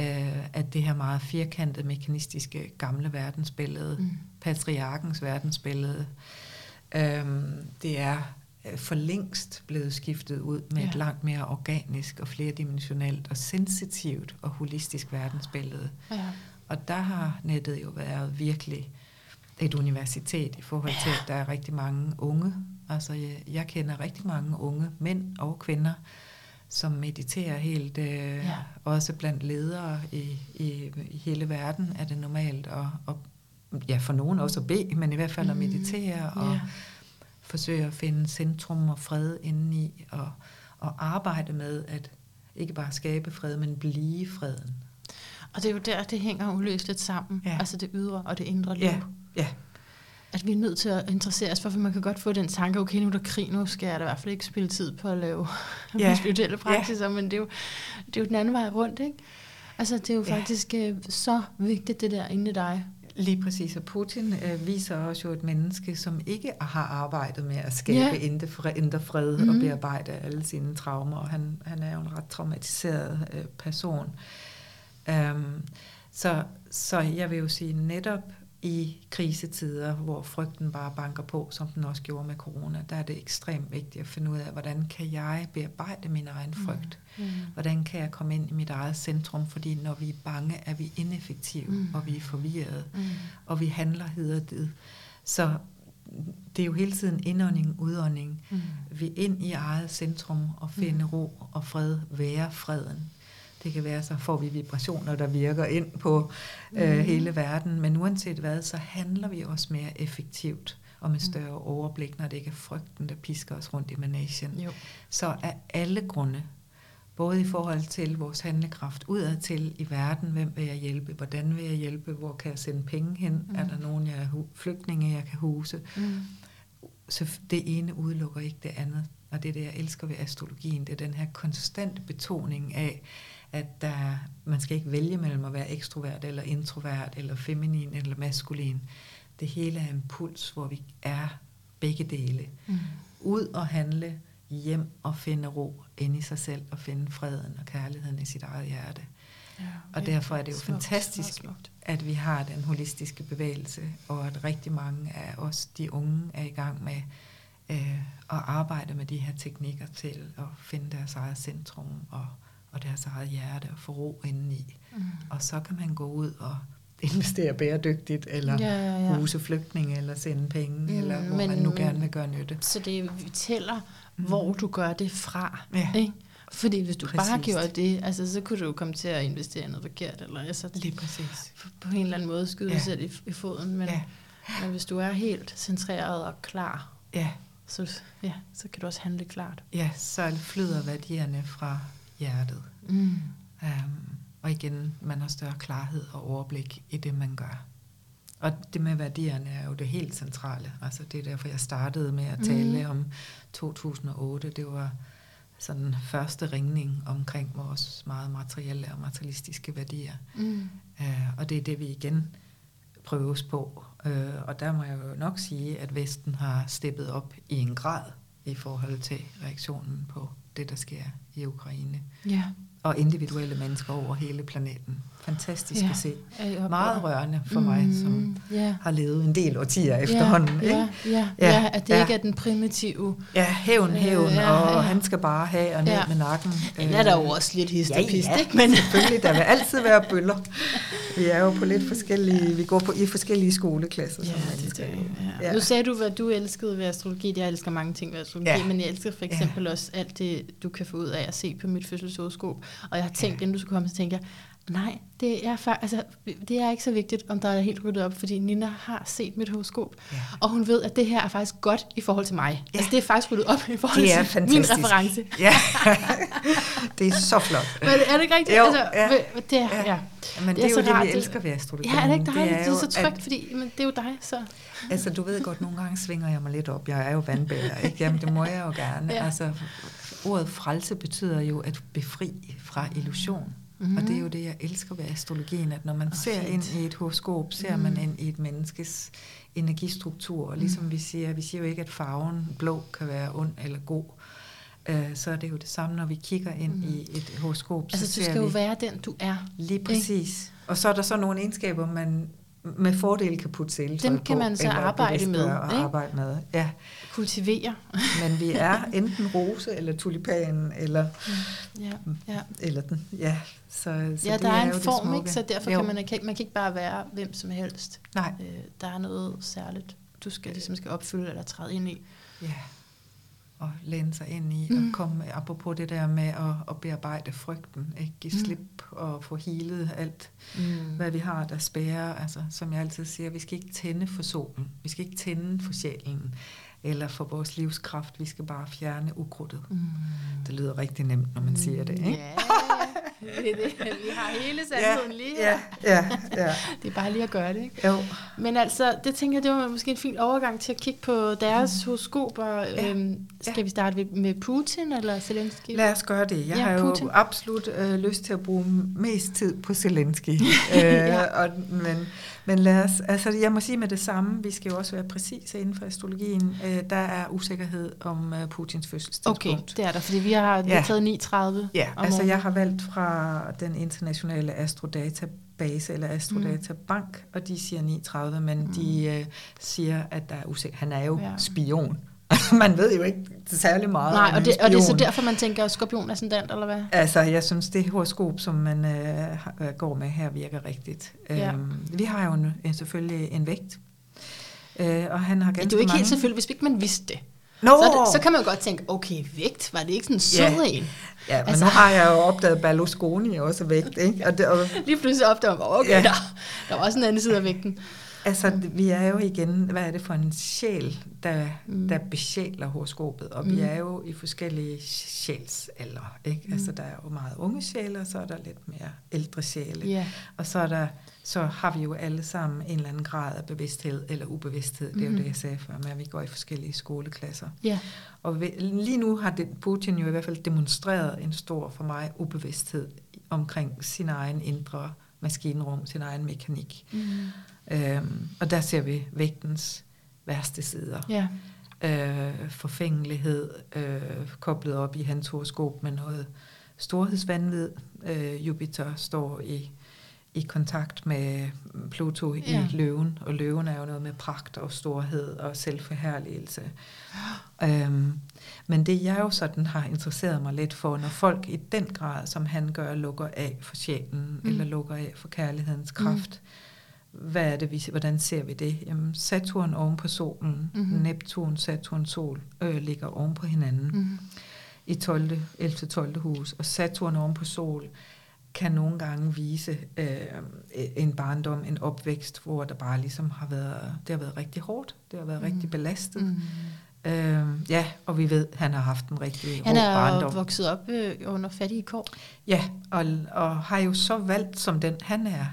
øh, at det her meget firkantede, mekanistiske, gamle verdensbillede, Mm. patriarkens verdensbillede, øh, det er for længst blevet skiftet ud med ja. Et langt mere organisk og flerdimensionelt og sensitivt og holistisk verdensbillede. Ja. Og der har nettet jo været virkelig et universitet i forhold til, at der er rigtig mange unge. Altså, jeg, jeg kender rigtig mange unge mænd og kvinder, som mediterer helt, øh, ja. også blandt ledere i, i, i hele verden er det normalt, og, og ja, for nogen også at bede, men i hvert fald at mm. meditere og yeah. Forsøge at finde centrum og fred indeni, og, og arbejde med at ikke bare skabe fred, men blive freden. Og det er jo der, det hænger uløseligt sammen, ja. altså det ydre og det indre liv. Ja, ja. At vi er nødt til at interessere os for, for man kan godt få den tanke, okay, nu er der krig, nu skal jeg da i hvert fald ikke spille tid på at lave ja. spirituelle praksiser, ja. men det er, jo, det er jo den anden vej rundt, ikke? Altså, det er jo ja. faktisk øh, så vigtigt, det der inde i dig. Lige præcis, og Putin øh, viser også jo et menneske, som ikke har arbejdet med at skabe ja. indre fred, fred mm. og bearbejde alle sine traumer, og han, han er jo en ret traumatiseret øh, person. Um, så, så jeg vil jo sige netop i krisetider, hvor frygten bare banker på, som den også gjorde med corona, der er det ekstremt vigtigt at finde ud af, hvordan kan jeg bearbejde min egen mm. frygt? Mm. Mm. Hvordan kan jeg komme ind i mit eget centrum? Fordi når vi er bange, er vi ineffektive, mm. og vi er forvirrede, mm. og vi handler hederdid. Så det er jo hele tiden indånding, udånding. Mm. Vi ind i eget centrum og finde mm. ro og fred, være freden. Det kan være, så får vi vibrationer, der virker ind på øh, mm. hele verden. Men uanset hvad, så handler vi også mere effektivt og med mm. større overblik, når det ikke er frygten, der pisker os rundt i managen. Jo. Så er alle grunde, både i forhold til vores handlekraft udad til i verden, hvem vil jeg hjælpe, hvordan vil jeg hjælpe, hvor kan jeg sende penge hen, mm. er der nogen jeg er flygtninge, jeg kan huse. Mm. Så det ene udelukker ikke det andet. Og det er det, jeg elsker ved astrologien, det er den her konstante betoning af, at der, man skal ikke vælge mellem at være ekstrovert eller introvert, eller feminin eller maskulin. Det hele er en puls, hvor vi er begge dele. Mm. Ud og handle, hjem og finde ro ind i sig selv, og finde freden og kærligheden i sit eget hjerte. Ja, og derfor er det jo smukt, fantastisk, smukt. at vi har den holistiske bevægelse, og at rigtig mange af os, de unge, er i gang med øh, at arbejde med de her teknikker til at finde deres eget centrum og og deres eget hjerte og få ro indeni. Mm. Og så kan man gå ud og investere bæredygtigt, eller ja, ja, ja. huse flygtninge, eller sende penge, mm, eller hvor men, man nu gerne vil gøre nytte. Så det tæller, mm. hvor du gør det fra. Ja. Ikke? Fordi hvis du præcis. bare gjorde det, altså, så kunne du jo komme til at investere noget forkert, eller altså, Lige præcis. på en eller anden måde skyde ja. selv i, i foden. Men, ja. men hvis du er helt centreret og klar, ja. Så, ja, så kan du også handle klart. Ja, så flyder værdierne fra hjertet. Mm. Um, og igen, man har større klarhed og overblik i det, man gør. Og det med værdierne er jo det helt centrale. Altså det er derfor, jeg startede med at tale mm. om 2008. Det var sådan første ringning omkring vores meget materielle og materialistiske værdier. Mm. Uh, og det er det, vi igen prøves på. Uh, og der må jeg jo nok sige, at Vesten har steppet op i en grad i forhold til reaktionen på det, der sker i Ukraine. Ja. Og individuelle mennesker over hele planeten. Fantastisk ja. at se. Meget rørende for mm, mig, som ja. har levet en del årtier efterhånden. Ja, ja, ja, ja, ja, at det ja. ikke er den primitive... Ja, hævn, hævn, ja, og ja. han skal bare have og ned ja. med nakken. Det er der jo også lidt hist ja, ja, ikke? Men selvfølgelig, der vil altid være bøller. Vi er jo på lidt forskellige... Vi går på, i forskellige skoleklasser ja, som mennesker. Det, ja. Ja. Nu sagde du, hvad du elskede ved astrologi. Jeg elsker mange ting ved astrologi, ja. men jeg elsker for eksempel ja. også alt det, du kan få ud af at se på mit fødselshoroskop. Og jeg har tænkt, ja. inden du skulle komme, så tænkte jeg, Nej, det er, altså, det er ikke så vigtigt, om der er helt ryddet op, fordi Nina har set mit horoskop, ja. og hun ved, at det her er faktisk godt i forhold til mig. Ja. Altså, det er faktisk ryddet op i forhold til fantastisk. min reference. Ja, det er så flot. Men er det ikke rigtigt? Jo, altså, ja. Det, ja. ja. Men det, det er, er jo det, vi elsker ved astrologi. Ja, er det ikke dejligt? Det er, det er så trygt, at, fordi men det er jo dig, så... Altså, du ved godt, nogle gange svinger jeg mig lidt op. Jeg er jo vandbærer, ikke? Jamen, det må jeg jo gerne. Ja. Altså, ordet frelse betyder jo at befri fra illusion. Mm. Og det er jo det, jeg elsker ved astrologien, at når man oh, ser fint. ind i et horoskop, ser mm. man ind i et menneskes energistruktur. Og ligesom mm. vi siger, vi siger jo ikke, at farven blå kan være ond eller god. Uh, så er det jo det samme, når vi kigger ind mm. i et horoskop. Altså, så du skal jo være den, du er. Lige præcis. Ikke? Og så er der så nogle egenskaber, man med fordel kan putte seletøj Dem kan på, man så arbejde med, og ikke? arbejde med. Ja, Kultivere. men vi er enten rose eller tulipan eller Ja, ja. eller den. Ja, så, så ja det der er jo en form, ikke? så derfor Jo. kan man, ikke, man kan ikke bare være hvem som helst. Nej, Øh, der er noget særligt, du skal ligesom skal opfylde eller træde ind i. ja. Og læne sig ind i, Mm. og komme, apropos det der med at, at bearbejde frygten, ikke? give Mm. slip og få healet alt, Mm. hvad vi har, der spærer. Altså, som jeg altid siger, vi skal ikke tænde for solen. Vi skal ikke tænde for sjælen eller for vores livskraft. Vi skal bare fjerne ukrudtet. Mm. Det lyder rigtig nemt, når man siger det, ikke? Ja, det det. Vi har hele sandheden lige her. ja, ja, ja. Det er bare lige at gøre det, ikke? Jo, Men altså, det tænker jeg, det var måske en fin overgang til at kigge på deres horoskoper. Ja. Øhm, skal Ja. vi starte med Putin eller Zelensky? lad os gøre det. Jeg Ja, har jo Putin. absolut øh, lyst til at bruge mest tid på Zelensky. øh, Ja. og, men, men lad os, altså jeg må sige med det samme, vi skal jo også være præcise inden for astrologien. Øh, der er usikkerhed om øh, Putins fødselstidspunkt. Okay, det er der, fordi vi har Ja. taget 9.30 Ja, altså jeg har valgt fra den internationale astrodatabase, eller astrodatabank, og de siger 39, men mm. de øh, siger, at der er usikker. Han er jo Ja. spion. Man ved jo ikke særlig meget Nej, om og det, og det er så derfor, man tænker skorpion ascendant, eller hvad? Altså, jeg synes, det horoskop, som man øh, øh, går med her, virker rigtigt. Ja. Øhm, vi har jo en, selvfølgelig en vægt, øh, og han har ganske det er jo ikke mange... helt selvfølgelig, hvis ikke man vidste det. Nå! Så, er det, så kan man jo godt tænke, okay, vægt, var det ikke sådan en sød Ja. en? Ja, men altså- nu har jeg jo opdaget Berlusconi også vægt, ikke? Og det, og, Lige pludselig opdager man, okay, ja. Der, der var også en anden side af vægten. Altså, vi er jo igen, hvad er det for en sjæl, der, Mm. der besjæler horoskopet, og mm. Vi er jo i forskellige sjælsalder, ikke? Mm. Mm. Altså, der er jo meget unge sjæle, og så er der lidt mere ældre sjæle, Ja. og så er der, så har vi jo alle sammen en eller anden grad af bevidsthed, eller ubevidsthed, det er Mhm. jo det, jeg sagde før, med at vi går i forskellige skoleklasser. Ja. Og ved, lige nu har det, Putin jo i hvert fald demonstreret en stor, for mig, ubevidsthed omkring sin egen indre maskinrum, sin egen mekanik. Mm. Øhm, og der ser vi vægtens værste sider. Ja. Øh, forfængelighed, øh, koblet op i hans horoskop med noget storhedsvandvid. Øh, Jupiter står i, i kontakt med Pluto Ja. i løven, og løven er jo noget med pragt og storhed og selvforherligelse. Øhm, men det jeg jo sådan har interesseret mig lidt for, når folk i den grad, som han gør, lukker af for sjælen, Mm. mm. eller lukker af for kærlighedens kraft, hvad er det, vi, hvordan ser vi det? Jamen, Saturn oven på solen, Mhm. mm-hmm. Neptun, Saturn, Sol øh, ligger oven på hinanden mm. Mm. i 12., 11. 12. hus, og Saturn oven på Sol kan nogle gange vise øh, en barndom, en opvækst, hvor der bare ligesom har været, det har været rigtig hårdt, det har været Mm. rigtig belastet. Mm. Øh, ja, og vi ved, han har haft en rigtig Han hård er barndom. jo vokset op øh, under fattige kår. Ja, og, og har jo så valgt, som den han er,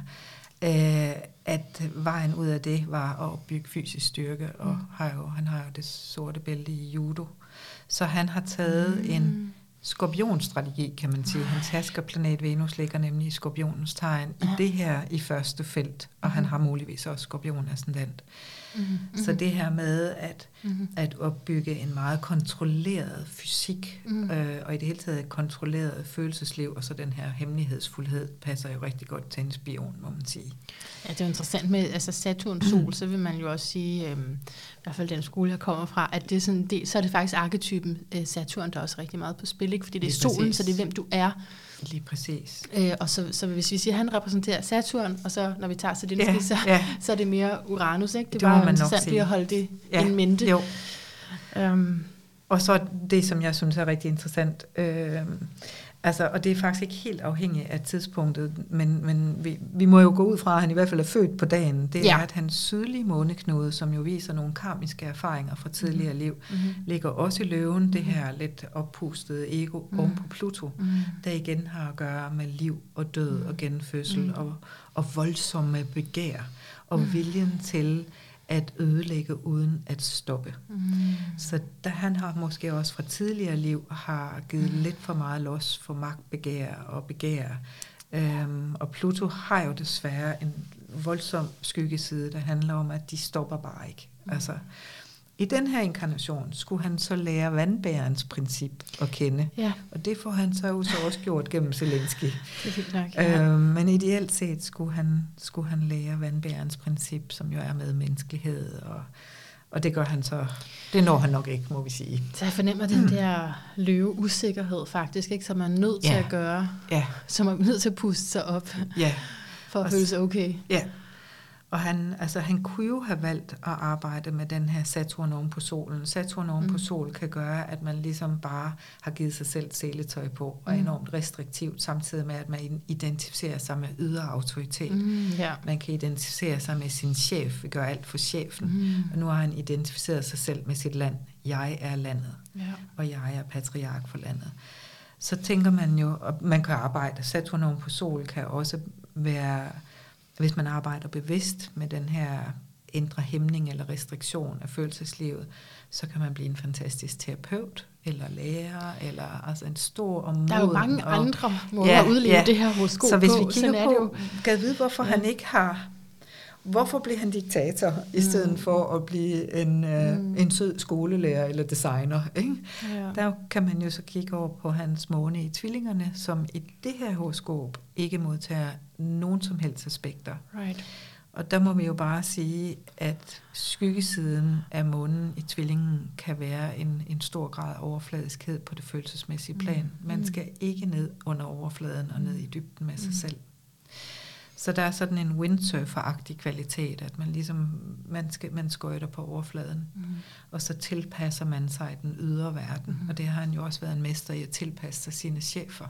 øh, at vejen ud af det var at opbygge fysisk styrke, og Mm. har jo, han har jo det sorte bælte i judo. Så han har taget mm. en skorpionstrategi, kan man sige. Hans herskerplanet Venus ligger nemlig i skorpionens tegn i det her i første felt, og han har muligvis også skorpion ascendant. Mm. Så det her med at, Mm. at opbygge en meget kontrolleret fysik, Mm. øh, og i det hele taget et kontrolleret følelsesliv, og så den her hemmelighedsfuldhed, passer jo rigtig godt til en spion, må man sige. Ja, det er jo interessant med altså Saturn Sol, så vil man jo også sige, øhm, i hvert fald den skole, jeg kommer fra, at det er sådan, det, så er det faktisk arketypen øh, Saturn, der er også rigtig meget på spil, ikke? fordi det er Lige solen, præcis. så det er hvem du er. Lige præcis. Øh, og så, så hvis vi siger, at han repræsenterer Saturn, og så når vi tager Zelensky, Ja, så, ja. så er det mere Uranus, ikke? Det, Det nok interessant lige at holde det Ja, in mente. Jo. Um, Og så det, som jeg synes er rigtig interessant, øh, altså, og det er faktisk ikke helt afhængigt af tidspunktet, men, men vi, vi må jo gå ud fra, at han i hvert fald er født på dagen. Det er, Ja. ja. at hans sydlige måneknude, som jo viser nogle karmiske erfaringer fra tidligere liv, mm-hmm. ligger også i løven, det her lidt oppustede ego Mhm. mm. oven på Pluto, mm. der igen har at gøre med liv og død Mm. og genfødsel Mm. og, og voldsomme begær og Mm. viljen til at ødelægge uden at stoppe. Mm. Så der, han har måske også fra tidligere liv har givet Mm. lidt for meget los for magtbegær og begær. Øhm, og Pluto har jo desværre en voldsom skyggeside, der handler om, at de stopper bare ikke. Mm. Altså, i den her inkarnation skulle han så lære vandbærens princip at kende. Ja. Og det får han så jo så også gjort gennem Zelensky. Det nok, ja. Øh, men ideelt set skulle han, skulle han lære vandbærens princip, som jo er med menneskelighed, og, og det gør han så, det når han nok ikke, må vi sige. Så jeg fornemmer den der løve usikkerhed faktisk, ikke, som man er nødt til Ja. at gøre, Ja, som man er nødt til at puste sig op, ja, for at Og føle sig okay. ja. Og han, altså, han kunne jo have valgt at arbejde med den her Saturn oven på solen. Saturn oven på Mm. sol kan gøre, at man ligesom bare har givet sig selv seletøj på, og er Mm. enormt restriktivt, samtidig med, at man identificerer sig med ydre autoritet. Mm, ja. Man kan identificere sig med sin chef, vi gør alt for chefen. Mm. Og nu har han identificeret sig selv med sit land. Jeg er landet, Ja. og jeg er patriark for landet. Så tænker man jo, og man kan arbejde, Saturn oven på sol kan også være, hvis man arbejder bevidst med den her indre hæmning eller restriktion af følelseslivet, så kan man blive en fantastisk terapeut, eller lærer, eller altså en stor og Der er jo moden mange og, andre måder Ja, at udleve ja. det her horoskop så hvis på. vi kigger er på, kan vide, hvorfor ja. han ikke har... Hvorfor blev han diktator, i stedet Mm. for at blive en, øh, Mm. en sød skolelærer eller designer? Ikke? Ja. Der kan man jo så kigge over på hans måne i tvillingerne, som i det her horoskop ikke modtager nogen som helst aspekter. Right. Og der må vi jo bare sige, at skyggesiden af månen i tvillingen kan være en, en stor grad af overfladiskhed på det følelsesmæssige plan. Mm. Man Mm. skal ikke ned under overfladen og ned i dybden med sig Mm. selv. Så der er sådan en windsurfer-agtig kvalitet, at man ligesom, man, skal, man skøjter på overfladen, Mm. og så tilpasser man sig den ydre verden. Mhm. Og det har han jo også været en mester i at tilpasse sig sine chefer.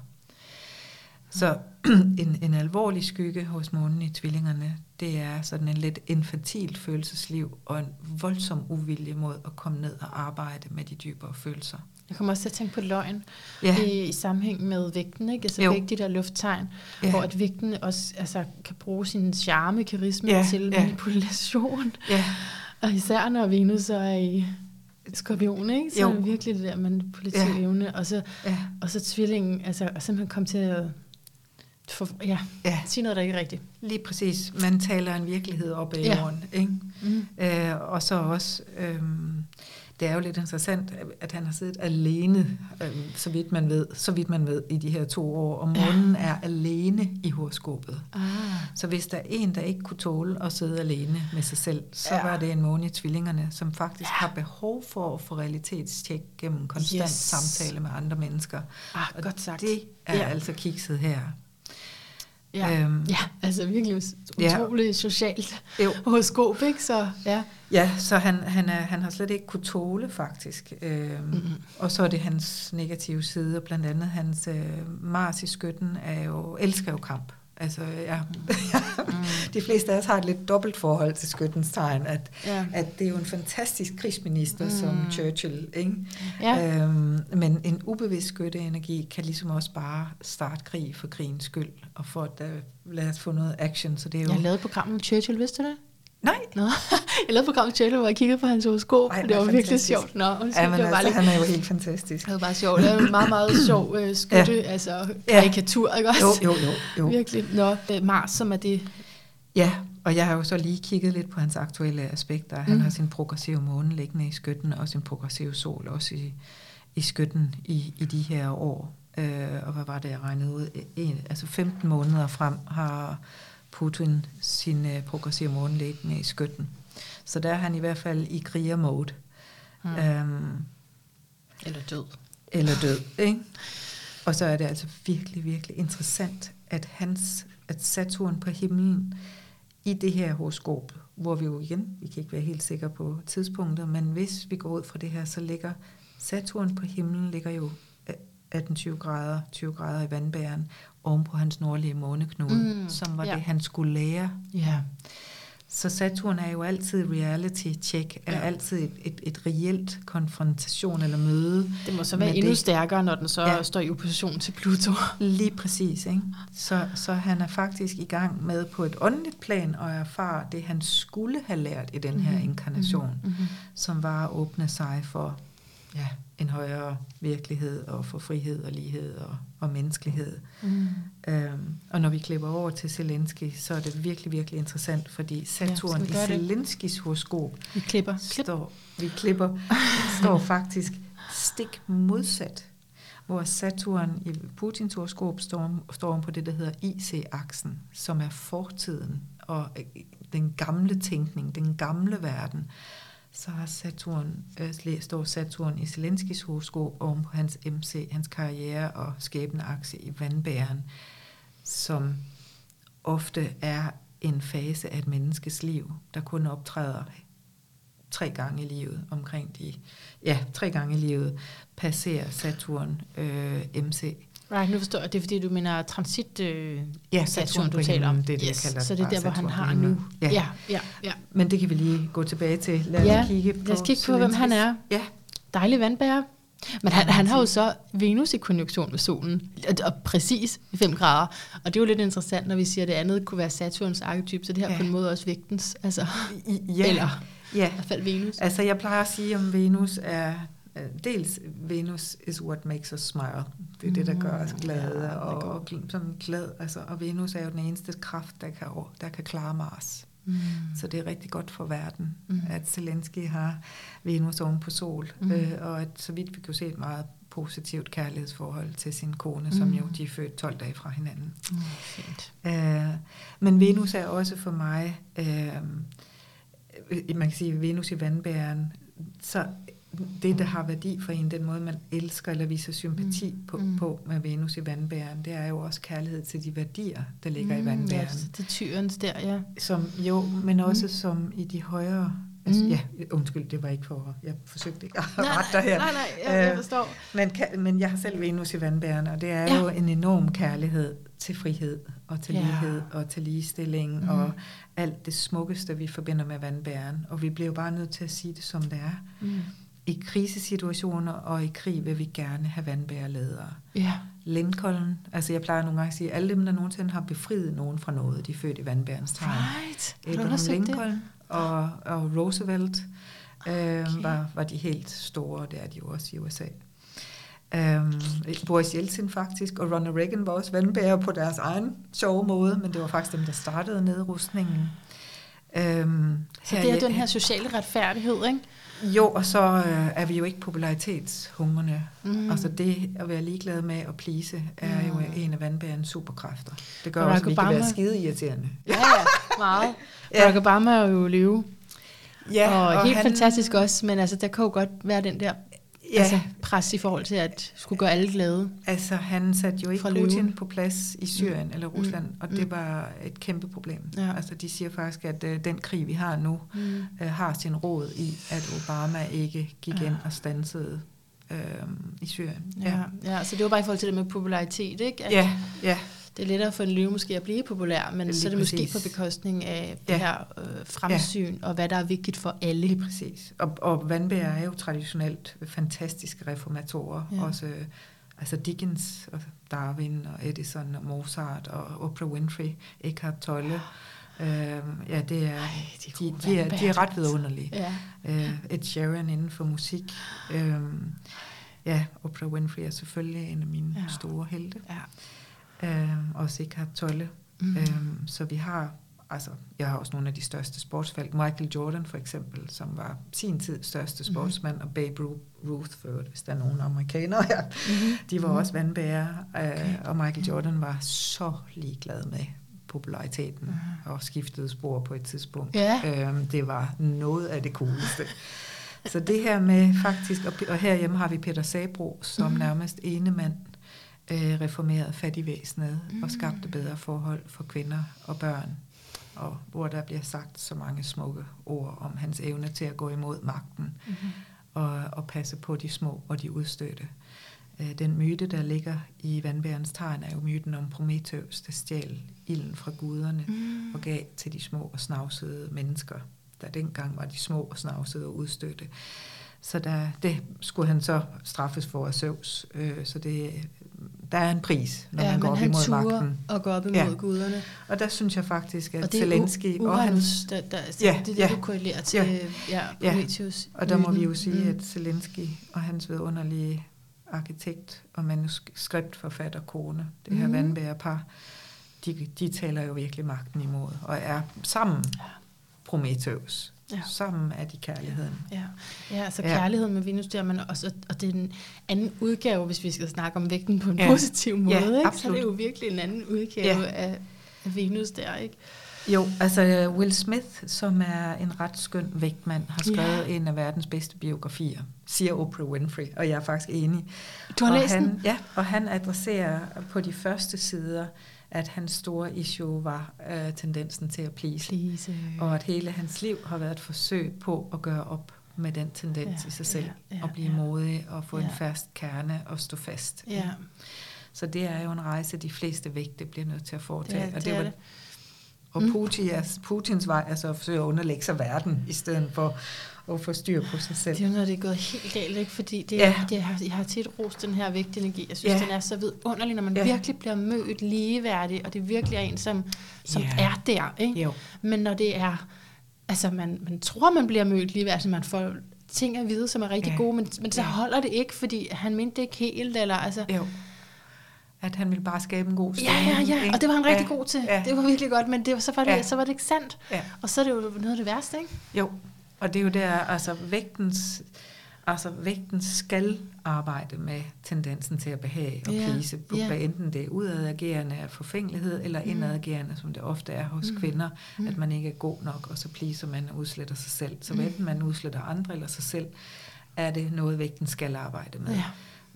Så en, en alvorlig skygge hos månen i tvillingerne, det er sådan en lidt infantil følelsesliv og en voldsom uvilje mod at komme ned og arbejde med de dybere følelser. Jeg kommer også til at tænke på løgn Ja, i, i sammenhæng med vægten, ikke? Altså Jo. de der lufttegn, ja, hvor at vægten også altså, kan bruge sin charme, karisma Ja, til ja. manipulation. ja, Og især når Venus så er i skorpion, ikke? så Jo. er det virkelig det der manipulative Ja. evne. Og så, ja, og så tvillingen, altså at simpelthen komme til at for, ja, ja, sige noget, der ikke er rigtigt. lige præcis. Man taler en virkelighed op ad Ja. jorden, ikke? Mm. Øh, og så også, øh, det er jo lidt interessant, at han har siddet alene, øh, så vidt man ved, så vidt man ved, i de her to år, og Ja. månen er alene i horoskopet. Ah. Så hvis der er en, der ikke kunne tåle at sidde alene med sig selv, så Ja. var det en måne i tvillingerne, som faktisk har behov for at få realitetstjek gennem konstant Yes. samtale med andre mennesker. Ah, Og godt sagt. Det er Ja. ja. altså kikset her. Ja. Øhm, ja, altså virkelig Ja. utroligt socialt Jo. horoskop, ikke? Så ja. Ja, så han, han, er, han har slet ikke kunne tåle faktisk. Øhm, Mm-hmm. Og så er det hans negative side, og blandt andet hans øh, Mars i skytten er jo, elsker jo kamp. Altså, ja, Mm. de fleste af os har et lidt dobbelt forhold til skyttens tegn, at, Ja. at det er jo en fantastisk krigsminister mm. som. Churchill, ikke? Ja. Øhm, men en ubevidst skytteenergi kan ligesom også bare starte krig for krigens skyld, og for at uh, lad os få noget action, så det er jo... Jeg lavede et program om Churchill, vidste du det? Nej, Nå, jeg lavede program om Churchill, hvor jeg kiggede på hans horoskop, og det var virkelig sjovt. Nå, undskyld, ja, men det var altså, lige, han er jo helt fantastisk. det var bare sjovt. Det var en meget, meget sjov øh, skytte, ja. altså karikatur, ikke også? Jo, jo, jo. jo. Virkelig. Nå, er Mars, som er det. Ja, og jeg har jo så lige kigget lidt på hans aktuelle aspekter. Han Mm. mm. har sin progressive måne liggende i skytten, og sin progressive sol også i, i skytten i, i de her år. Øh, og hvad var det, jeg regnede ud? En, altså 15 måneder frem har Putin sin øh, progressive måne liggende i skytten. Så der er han i hvert fald i krigermode. Mm. Mm. Øhm, Eller død. eller død. Ikke? Og så er det altså virkelig, virkelig interessant, at hans, at Saturn på himlen i det her horoskop, hvor vi jo igen, vi kan ikke være helt sikre på tidspunkter, men hvis vi går ud fra det her, så ligger Saturn på himlen ligger jo 18-20 grader, 20 grader i vandbæren, oven på hans nordlige måneknude, Mm, som var ja. det, han skulle lære. Ja. Så Saturn er jo altid reality check, er Ja. altid et, et, et reelt konfrontation eller møde. Det må så være endnu det- stærkere, når den så ja. Står i opposition til Pluto. Lige præcis, ikke? Så, så han er faktisk i gang med på et åndeligt plan at erfare det, han skulle have lært i den her Mhm, inkarnation, Mm-hmm. som var at åbne sig for ja, en højere virkelighed og for frihed og lighed og, og menneskelighed. Mm. Øhm, og når vi klipper over til Zelensky, så er det virkelig, virkelig interessant, fordi Saturn gøre i det? Zelenskys horoskop Vi klipper. Klip. står, vi klipper, står faktisk stik modsat, hvor Saturn i Putins horoskop står, står på det, der hedder IC-aksen, som er fortiden og øh, den gamle tænkning, den gamle verden. Så har Saturn, øh, står Saturn i Zelenskis horoskop oven på hans MC, hans karriere og skæbneakse i vandbæren, som ofte er en fase af et menneskes liv, der kun optræder tre gange i livet, omkring de, ja, tre gange i livet, passerer Saturn øh, MC. Right, nu forstår jeg. Det er fordi, du mener transit øh, Ja, Saturn, du taler om. det er det, yes. jeg kalder Så det er der, hvor han har nu. Ja. ja, ja. ja. Men det kan vi lige gå tilbage til. Lad Ja, os kigge på Lad os kigge på, hvem han er. Ja, Dejlig vandbærer. Men han, han har jo så Venus i konjunktion med solen, og, og præcis 5 grader. Og det er jo lidt interessant, når vi siger, at det andet kunne være Saturns arketyp, så det her Ja. ja. på en måde også vægtens, altså, ja. eller ja. i hvert fald Venus. Altså, jeg plejer at sige om Venus er, dels Venus is what makes us smile. Det er det, der gør os Mm, glade, ja, og, og sådan glad, altså, og Venus er jo den eneste kraft, der kan, der kan klare Mars. Mm. Så det er rigtig godt for verden, Mm. at Zelensky har Venus oven på sol, Mm. øh, og at så vidt vi kan se et meget positivt kærlighedsforhold til sin kone, mm. som jo de er født 12 dage fra hinanden. Mm, fint. Øh, men Venus er også for mig, øh, øh, man kan sige Venus i vandbæren, så det, der har værdi for en, den måde, man elsker eller viser sympati Mm, på, mm. på med Venus i vandbæren, det er jo også kærlighed til de værdier, der ligger i Mm, vandbæren. Ja, så det er tyrens der, ja. Som jo, men også som i de højere... Altså, Mm. Ja, undskyld, det var ikke for... Jeg forsøgte ikke at Nej, rette dig her. Nej, nej, jeg, jeg Øh, forstår. Men, kan, men jeg har selv Venus i vandbæren, og det er Ja. jo en enorm kærlighed til frihed, og til Ja. lighed, og til ligestilling, mm. og alt det smukkeste, vi forbinder med vandbæren. Og vi bliver jo bare nødt til at sige det, som det er. Mm. I krisesituationer og i krig vil vi gerne have vandbærerledere. Ja. Lincoln, altså jeg plejer nogle gange at sige, alle dem, der nogensinde har befriet nogen fra noget, de er født i vandbærens tegn. Right. Abraham undersøgt det? Lincoln og, og Roosevelt øh, Okay. okay. var, var de helt store, det er de jo også i USA. Um, Boris Yeltsin faktisk, og Ronald Reagan var også vandbærer på deres egen sjove måde, men det var faktisk dem, der startede nedrustningen. Um, Så det er den her sociale retfærdighed, ikke? Jo, og så øh, er vi jo ikke popularitetshungrende. Mm. Altså det at være ligeglad med at plise, er jo Mm. en af vandbærens superkræfter. Det gør Barack også, at vi kan være skide irriterende. Ja, ja, meget. Barack Obama er jo leve. Ja, og, og helt han, fantastisk også, men altså, der kan jo godt være den der Ja, altså, pres i forhold til at skulle gøre alle glade. altså han satte jo ikke Putin på plads i Syrien Mm. eller Rusland, Mm. og Mm. det var et kæmpe problem. Ja. Altså de siger faktisk, at øh, den krig, vi har nu, Mm. øh, har sin råd i, at Obama ikke gik Ja. ind og stansede øh, i Syrien. Ja, ja, så det var bare i forhold til det med popularitet, ikke? At ja, ja. Det er lettere for en løve måske at blive populær, men Lige så er det måske præcis. på bekostning af det Ja. her øh, fremsyn, og hvad der er vigtigt for alle. Lige præcis. Og, og vandbærer er jo traditionelt fantastiske reformatorer. Ja. Ja. Også øh, altså Dickens, og Darwin og Edison og Mozart og Oprah Winfrey, Eckhart Tolle. Øh, ja, det er, Ej, de de, de, er, de er ret altså. vidunderlige. Ja. Øh, Ed Sheeran inden for musik. Øh, ja, Oprah Winfrey er selvfølgelig en af mine Ja. ja. store helte. ja. Øh, også Eckhart Tolle. Mm. Mm. Øhm, så vi har, altså, jeg har også nogle af de største sportsfolk. Michael Jordan for eksempel, som var sin tids største Mhm. sportsmand, mm. og Babe Ru- Ruth, for hvis der er nogen amerikanere her, Mm-hmm. de var Mhm. også vandbærere, øh, Okay. og Michael Jordan var så ligeglad med populariteten Mhm. og skiftede spor på et tidspunkt. Ja. Øhm, det var noget af det cooleste. Så det her med faktisk, og, og herhjemme har vi Peter Sabro, som mm. nærmest ene mand øh, reformerede fattigvæsenet mm. Og skabte bedre forhold for kvinder og børn. Og hvor der bliver sagt så mange smukke ord om hans evne til at gå imod magten Mm-hmm. og, og passe på de små og de udstødte. Øh, Den myte, der ligger i vandbærens tegn, er jo myten om Prometheus, der stjal ilden fra guderne Mm. og gav til de små og snavsede mennesker, der dengang var de små og snavsede og udstødte. Så der, det skulle han så straffes for af Zeus. Øh, så det, Der er en pris, når ja, man går op han imod magten. og går op imod Ja. guderne. Og der synes jeg faktisk, at Og det er Zelensky U- og hans... der, der, Ja, ja, det er det, ja. du korrelerer til Ja. ja, Ja. Prometheus. Og der må vi jo sige, at Zelensky og hans vidunderlige arkitekt og manuskriptforfatter kone, det her mm. vandbærepar, de, de taler jo virkelig magten imod, og er sammen Prometheus. Ja. Sammen er de kærligheden. Ja, ja altså Ja. kærligheden med Venus der, men også, og det er en anden udgave, hvis vi skal snakke om vægten på en Ja. positiv måde, Ja, ikke? så absolut. det er jo virkelig en anden udgave Ja. ja. af, af Venus der, ikke? Jo, altså Will Smith, som er en ret skøn vægtmand, har skrevet Ja. en af verdens bedste biografier, siger Oprah Winfrey, og jeg er faktisk enig. Du har og læst han, den? Ja, og han adresserer på de første sider, at hans store issue var øh, tendensen til at please. Please. Og at hele hans liv har været et forsøg på at gøre op med den tendens Ja, i sig selv. ja, ja, at blive ja. modig og få en Ja. fast kerne og stå fast. Ja, Så det er jo en rejse, de fleste vægte bliver nødt til at det foretage. er og det. Er var- det. Og Mm. Putin, altså, Putins vej er så at forsøge at underlægge sig verden, i stedet for at få styr på sig selv. Det er jo, når det er gået helt galt, ikke? Fordi det, Ja. det har, jeg har tit rost den her vægtenergi. Jeg synes, Ja. den er så vidunderlig, når man Ja. virkelig bliver mødt ligeværdig, og det virkelig er en, som, som Ja. er der, ikke? Jo, Men når det er, altså man, man tror, man bliver mødt altså man får ting at vide, som er rigtig ja. gode, men, men så Ja. holder det ikke, fordi han mente det ikke helt, eller altså... jo. At han ville bare skabe en god Ja, stemning. ja, ja, ikke? og det var han rigtig ja, god til. Ja, Det var virkelig godt, men det, var- så, var det, Ja. ja. så var det ikke sandt. ja. Og så er det jo noget af det værste, ikke? Jo, og det er jo der, altså vægtens, altså vægten skal arbejde med tendensen til at behage og Ja, please, ja. hvad enten det er udadagerende af forfængelighed, eller Mm. indadagerende, som det ofte er hos Mm. kvinder, Mm. at man ikke er god nok, og så pleaser man og udsletter sig selv. Så Mm. enten man udsletter andre eller sig selv, er det noget, vægten skal arbejde med. Ja.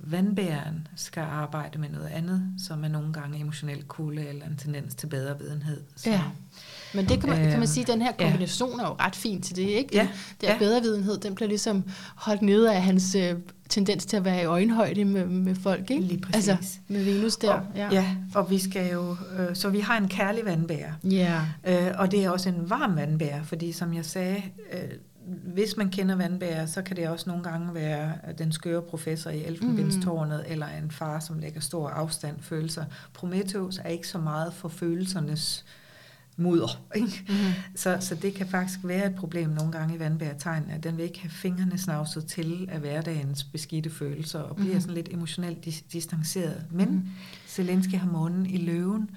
Vandbæren skal arbejde med noget andet, som er nogle gange emotionel kulde eller en tendens til bedre videnhed. Så, Ja. Men det kan man, kan man Øhm, sige, at den her ja. kombination er jo ret fin til det, ikke? Ja, Den, der ja. bedre videnhed, den bliver ligesom holdt nede af hans øh, tendens til at være i øjenhøjde med, med folk, ikke? Lige præcis. Altså med Venus der. Og, ja. ja, og vi skal jo, øh, så vi har en kærlig vandbærer, Ja. øh, og det er også en varm vandbærer, fordi som jeg sagde, øh, hvis man kender vandbærer, så kan det også nogle gange være den skøre professor i Elfenbenstårnet, mm. eller en far, som lægger stor afstand følelser. Prometheus er ikke så meget for følelsernes mudder. Ikke? Mm-hmm. Så, så det kan faktisk være et problem nogle gange i vandbærtegn, at den vil ikke have fingrene snavset til af hverdagens beskidte følelser, og bliver Mhm. sådan lidt emotionelt dis- distanceret. Men Mhm. Zelensky har månen i løven,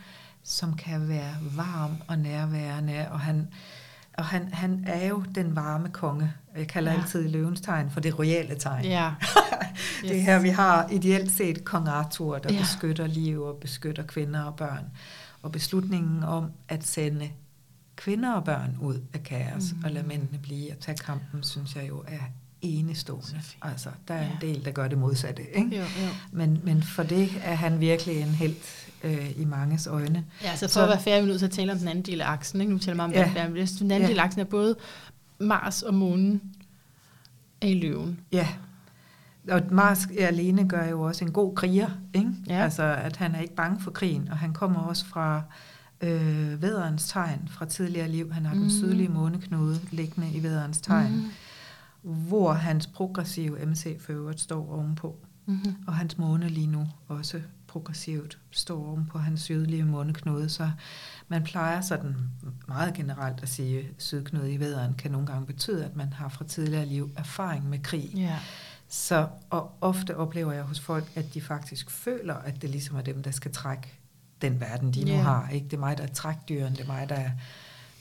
som kan være varm og nærværende, og han, og han, han er jo den varme konge. Jeg kalder ja. Altid løvens tegn for det royale tegn. Ja. Det er her, vi har ideelt set kong Arthur, der ja. Beskytter liv og beskytter kvinder og børn. Og beslutningen om at sende kvinder og børn ud af kaos mm. og lade mændene blive og tage kampen, synes jeg jo er enestående. Altså, der er ja. en del, der gør det modsatte. Ikke? Jo, jo. Men, men for det er han virkelig en held øh, i manges øjne. Ja, så for Så- at være færdig, er vi nødt til at tale om den anden del af aksen. Ikke? Nu taler man om Ja. ja. den anden Ja. del af aksen er både Mars og månen er i løven. Ja, og Mars alene gør jo også en god kriger, ikke? Ja. Altså, at han er ikke bange for krigen, og han kommer også fra øh, vædderens tegn fra tidligere liv. Han har mm. den sydlige måneknude liggende i vædderens tegn. Mm. hvor hans progressive MC for øvrigt står ovenpå. Mm-hmm. Og hans måne lige nu også progressivt står oven på hans sydlige måneknude, så man plejer sådan meget generelt at sige, sydknude i vædderen kan nogle gange betyde, at man har fra tidligere liv erfaring med krig. Ja. Så og ofte oplever jeg hos folk, at de faktisk føler, at det ligesom er dem, der skal trække den verden, de nu Ja. har. Ikke? Det er mig, der er trækdyren, det er mig, der er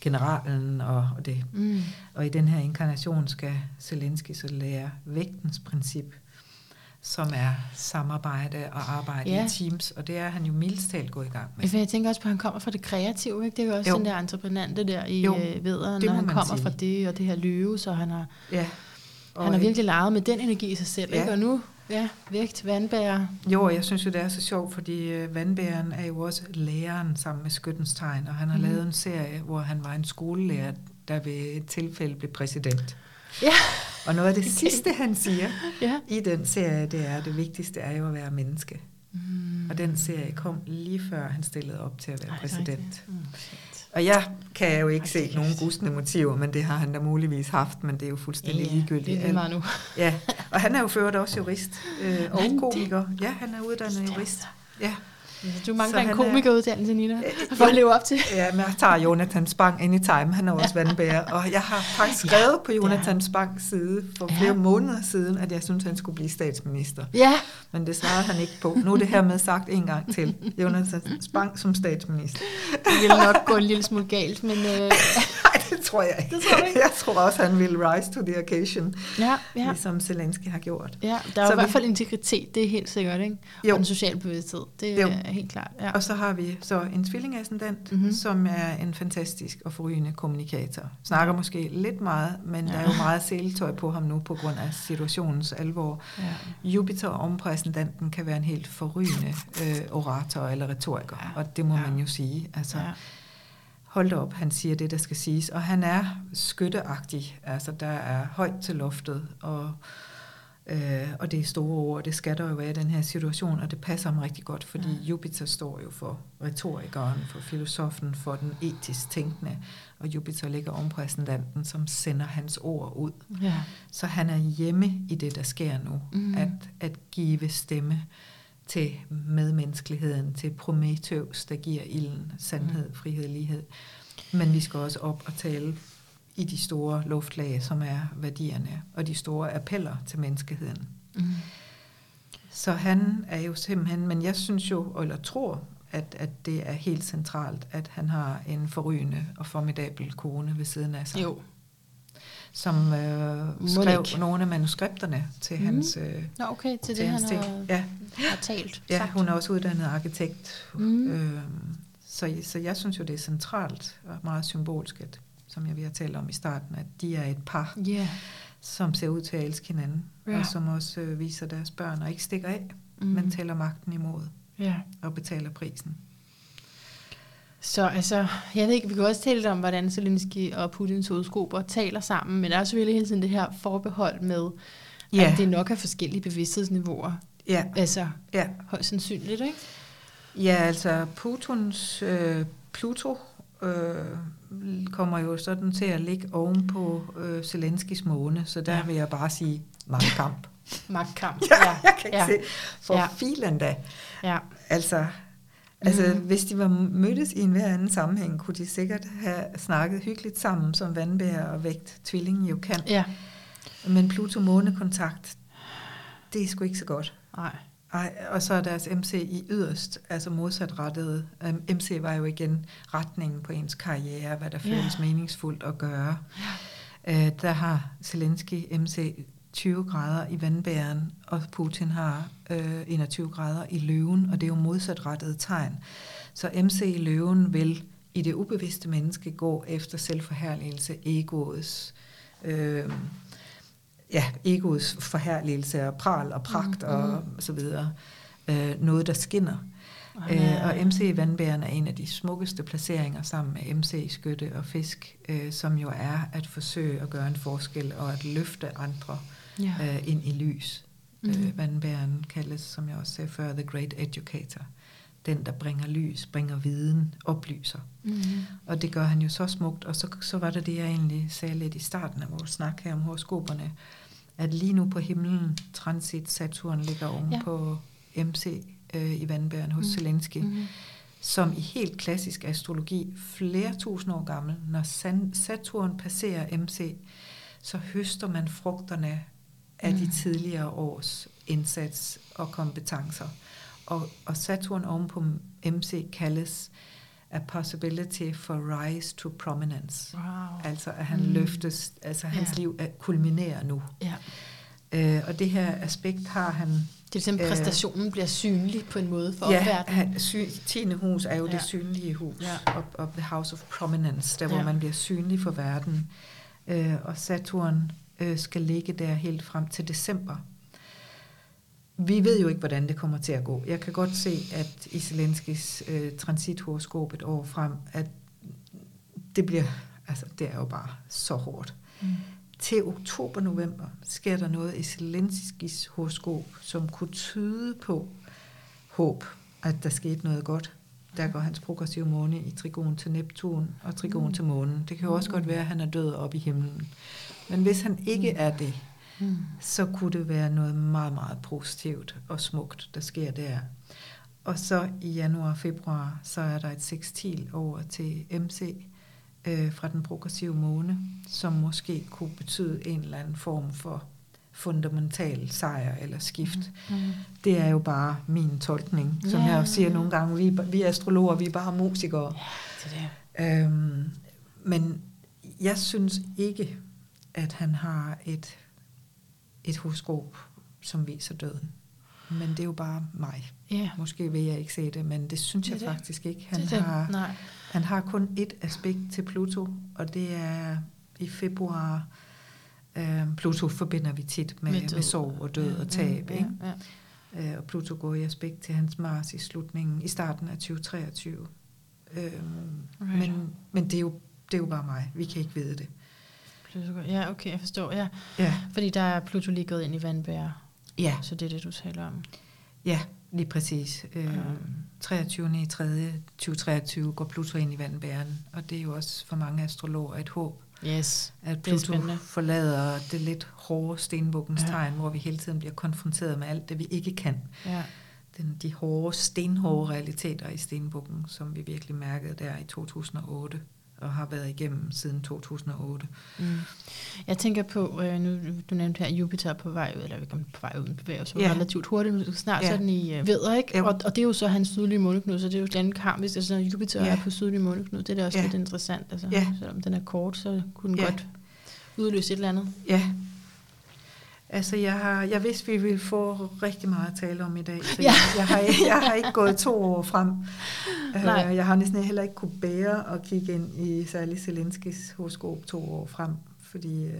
generalen, og, og, det. Mm. og i den her inkarnation skal Zelensky så lære vægtens princip, som er samarbejde og arbejde Ja. i teams, og det er han jo mildest talt gået i gang med. For jeg tænker også på, at han kommer fra det kreative, ikke? Det er jo også Jo. den der entreprenante der i Jo, øh, vederen, når han kommer sige. fra det, og det her løve, så han har, Ja. han har virkelig leget med den energi i sig selv, Ja. ikke? Og nu, ja, vægt, vandbærer. Jo, og jeg synes jo, det er så sjovt, fordi øh, vandbæren er jo også læreren sammen med Skyttens Tegn, og han har mm. Lavet en serie, hvor han var en skolelærer, der ved et tilfælde blev præsident. Ja. Og noget af det Okay. sidste, han siger Ja. i den serie, det er, at det vigtigste er jo at være menneske. Mm. Og den serie kom lige før han stillede op til at være Ej, præsident. Mm, shit. Og jeg kan jo ikke Ej, se nogen gustne motiver, men det har han da muligvis haft, men det er jo fuldstændig Ja, ligegyldigt. Det er nu. Ja, og han er jo øvrigt også jurist øh, og komiker. Ja, han er uddannet jurist. Ja. Du mangler en er- komikeruddannelse, Nina, for at leve op til. Ja, men jeg tager Jonathan Spang anytime, han er også vandbærer, og jeg har faktisk skrevet på Jonathan Spangs side for flere Ja. måneder siden, at jeg synes, han skulle blive statsminister. Ja, Men det svarede han ikke på. Nu er det her med sagt en gang til. Jonathan Spang som statsminister. det ville nok gå en lille smule galt, men øh, Nej, det tror jeg ikke. Det tror du ikke? Jeg tror også, han vil rise to the occasion, ja, ja. ja. ligesom Zelensky har gjort. Ja, der er Så i hvert vi- fald integritet, det er helt sikkert, ikke? Jo. Og en social bevidsthed, det Jo. Helt klart. Ja. Og så har vi så en tvillingascendant, Mhm. mm-hmm. som er en fantastisk og forrygende kommunikator. Snakker Ja. måske lidt meget, men ja. der er jo meget seletøj på ham nu på grund af situationens alvor. Ja. Jupiter om på ascendanten kan være en helt forrygende øh, orator eller retoriker, Ja. og det må Ja. man jo sige. Altså, Ja. hold op, han siger det, der skal siges. Og han er skytteagtig. Altså, der er højt til loftet, og, øh, og det er store ord. Det skal der jo være i den her situation, og det passer ham rigtig godt, fordi Ja. Jupiter står jo for retorikeren, for filosofen, for den etisk tænkende, og Jupiter ligger om på ascendanten, som sender hans ord ud. ja. Så han er hjemme i det, der sker nu. Mm. At, at give stemme til medmenneskeligheden, til Prometheus, der giver ilden sandhed, frihed, lighed. Men vi skal også op og tale i de store luftlag, som er værdierne, og de store appeller til menneskeheden. Mm. Så han er jo simpelthen, men jeg synes jo, eller tror, at, at det er helt centralt, at han har en forrygende og formidabel kone ved siden af sig, Jo. som øh, skrev ikke? nogle af manuskripterne til mm. hans, øh, Nå, okay, til til det, han hans har, ting. Ja, har talt. ja, sagt. hun er også uddannet arkitekt. Mhm. Øh, så, så jeg synes jo, det er centralt og meget symbolsk, at, som jeg vil have talt om i starten, at de er et par, Ja. som ser ud til at elske hinanden, Ja. og som også øh, viser deres børn og ikke stikker af, Mm. men tæller magten imod Ja. og betaler prisen. Så altså, jeg ved ikke, vi kan også tale om, hvordan Zelensky og Putins horoskoper taler sammen, men der er selvfølgelig hele tiden det her forbehold med, Ja. at det nok er forskellige bevidsthedsniveauer. Ja, Altså, ja. højst sandsynligt, ikke? ja altså Plutons øh, Pluto øh, kommer jo sådan til at ligge oven på øh, Zelenskis måne, så der Ja. ja. vil jeg bare sige mange kamp. Magtkamp. Ja, jeg kan ikke ja, ja. se. For Ja. ja. filen da. ja. Altså, altså Mhm. hvis de var mødtes i en hver anden sammenhæng, kunne de sikkert have snakket hyggeligt sammen, som vandbærer og vægt tvillingen jo kan. Ja. Men Pluto-månekontakt, det er sgu ikke så godt. Nej. Ej, og så er deres MC i yderst, altså modsatrettet. Um, MC var jo igen retningen på ens karriere, hvad der Ja. føles meningsfuldt at gøre. Uh, der har Zelensky MC 20 grader i vandbæren, og Putin har øh, 21 grader i løven, og det er jo modsatrettet tegn. Så MC i løven vil i det ubevidste menneske gå efter selvforherligelse, egoets, øh, ja, egoets forherligelse og pral og pragt Mm, mm, og så videre. Øh, noget, der skinner. Øh, og MC vandbæren er en af de smukkeste placeringer sammen med MC skytte og fisk, øh, som jo er at forsøge at gøre en forskel og at løfte andre Ja. øh, ind i lys. Mm. Øh, vandbæren kaldes, som jeg også sagde før, the great educator. Den, der bringer lys, bringer viden, oplyser. Mm. Og det gør han jo så smukt. Og så, så var det det, jeg egentlig sagde lidt i starten af vores snak her om horoskoperne, at lige nu på himlen, transit Saturn ligger oven Ja. på MC øh, i vandbæren hos Mm. Zelensky, mm. Som i helt klassisk astrologi, flere tusind år gammel, når San- Saturn passerer MC, så høster man frugterne af Mm. de tidligere års indsats og kompetencer. Og, og Saturn oven på MC kaldes a possibility for rise to prominence. Wow. Altså at han Mm. løftes, altså hans liv er, kulminerer nu. Ja. Øh, og det her aspekt har han... Det er simpelthen, Øh, præstationen bliver synlig på en måde for ja, opverdenen. han, sy, 10. hus er jo Ja. det synlige hus, Ja. op, op the house of prominence, der Ja. hvor man bliver synlig for verden. Øh, og Saturn øh, skal ligge der helt frem til december. Vi ved jo ikke, hvordan det kommer til at gå. Jeg kan godt se, at i Zelenskis øh, transithoroskop et år frem, at det bliver, altså det er jo bare så hårdt. Mm. Til oktober-november sker der noget i Zelenskis horoskop, som kunne tyde på håb, at der skete noget godt. Der går hans progressive måne i trigon til Neptun og trigon Mm. til månen. Det kan jo også godt være, at han er død op i himlen. Men hvis han ikke Mm. er det, Mm. så kunne det være noget meget, meget positivt og smukt, der sker der. og så i januar og februar, så er der et sextil over til MC øh, fra den progressive måne, som måske kunne betyde en eller anden form for fundamental sejr eller skift. Mm. Det er jo bare min tolkning. Som Ja. jeg siger nogle gange, vi, er- vi er astrologer, vi er bare musikere. Det er det. Øhm, men jeg synes ikke, at han har et, et horoskop, som viser døden. Men det er jo bare mig. Ja. Måske vil jeg ikke se det, men det synes Det jeg det. faktisk ikke. Han det det. har, Nej. han har kun et aspekt til Pluto, og det er i februar. Øhm, Pluto forbinder vi tit med, Med med, død. med sorg og død Ja, og tab. ja, ikke? ja. Øh, og Pluto går i aspekt til hans Mars i slutningen, i starten af 2023. Øhm, Right. men, men det, er jo, det er jo bare mig. Vi kan ikke vide det. Pluto- Ja, okay, jeg forstår. Ja. Ja, Fordi der er Pluto lige gået ind i vandbær, ja, så det er det, du taler om. ja lige præcis. Ja. 23. i 3. 2023 går Pluto ind i vandbæren, og det er jo også for mange astrologer et håb, Yes. at Det Pluto spændende. forlader det lidt hårde stenbukkens Ja. tegn, hvor vi hele tiden bliver konfronteret med alt det, vi ikke kan. Ja. Den, de hårde, stenhårde realiteter i stenbukken, som vi virkelig mærkede der i 2008, og har været igennem siden 2008. Mm. Jeg tænker på, øh, nu du nævnte her, Jupiter er på vej ud, eller på vej ud, bevæger sig Ja. ja. relativt hurtigt, men snart Ja. ja. så er den i øh, vædder, ikke? Jo. Og, og det er jo så hans sydlige måneknud, så det er jo den karmisk, altså når Jupiter Ja. ja. er på sydlige måneknud, det er da også Ja. ja. lidt interessant, altså Ja. selvom den er kort, så kunne den Ja. ja. godt udløse et eller andet. Ja. Altså, jeg, har, jeg vidste, vi ville få rigtig meget at tale om i dag, så Ja. jeg, jeg, har, jeg har ikke gået to år frem. Nej. Uh, jeg har næsten heller ikke kunne bære at kigge ind i særlig Zelenskis horoskop to år frem, fordi uh,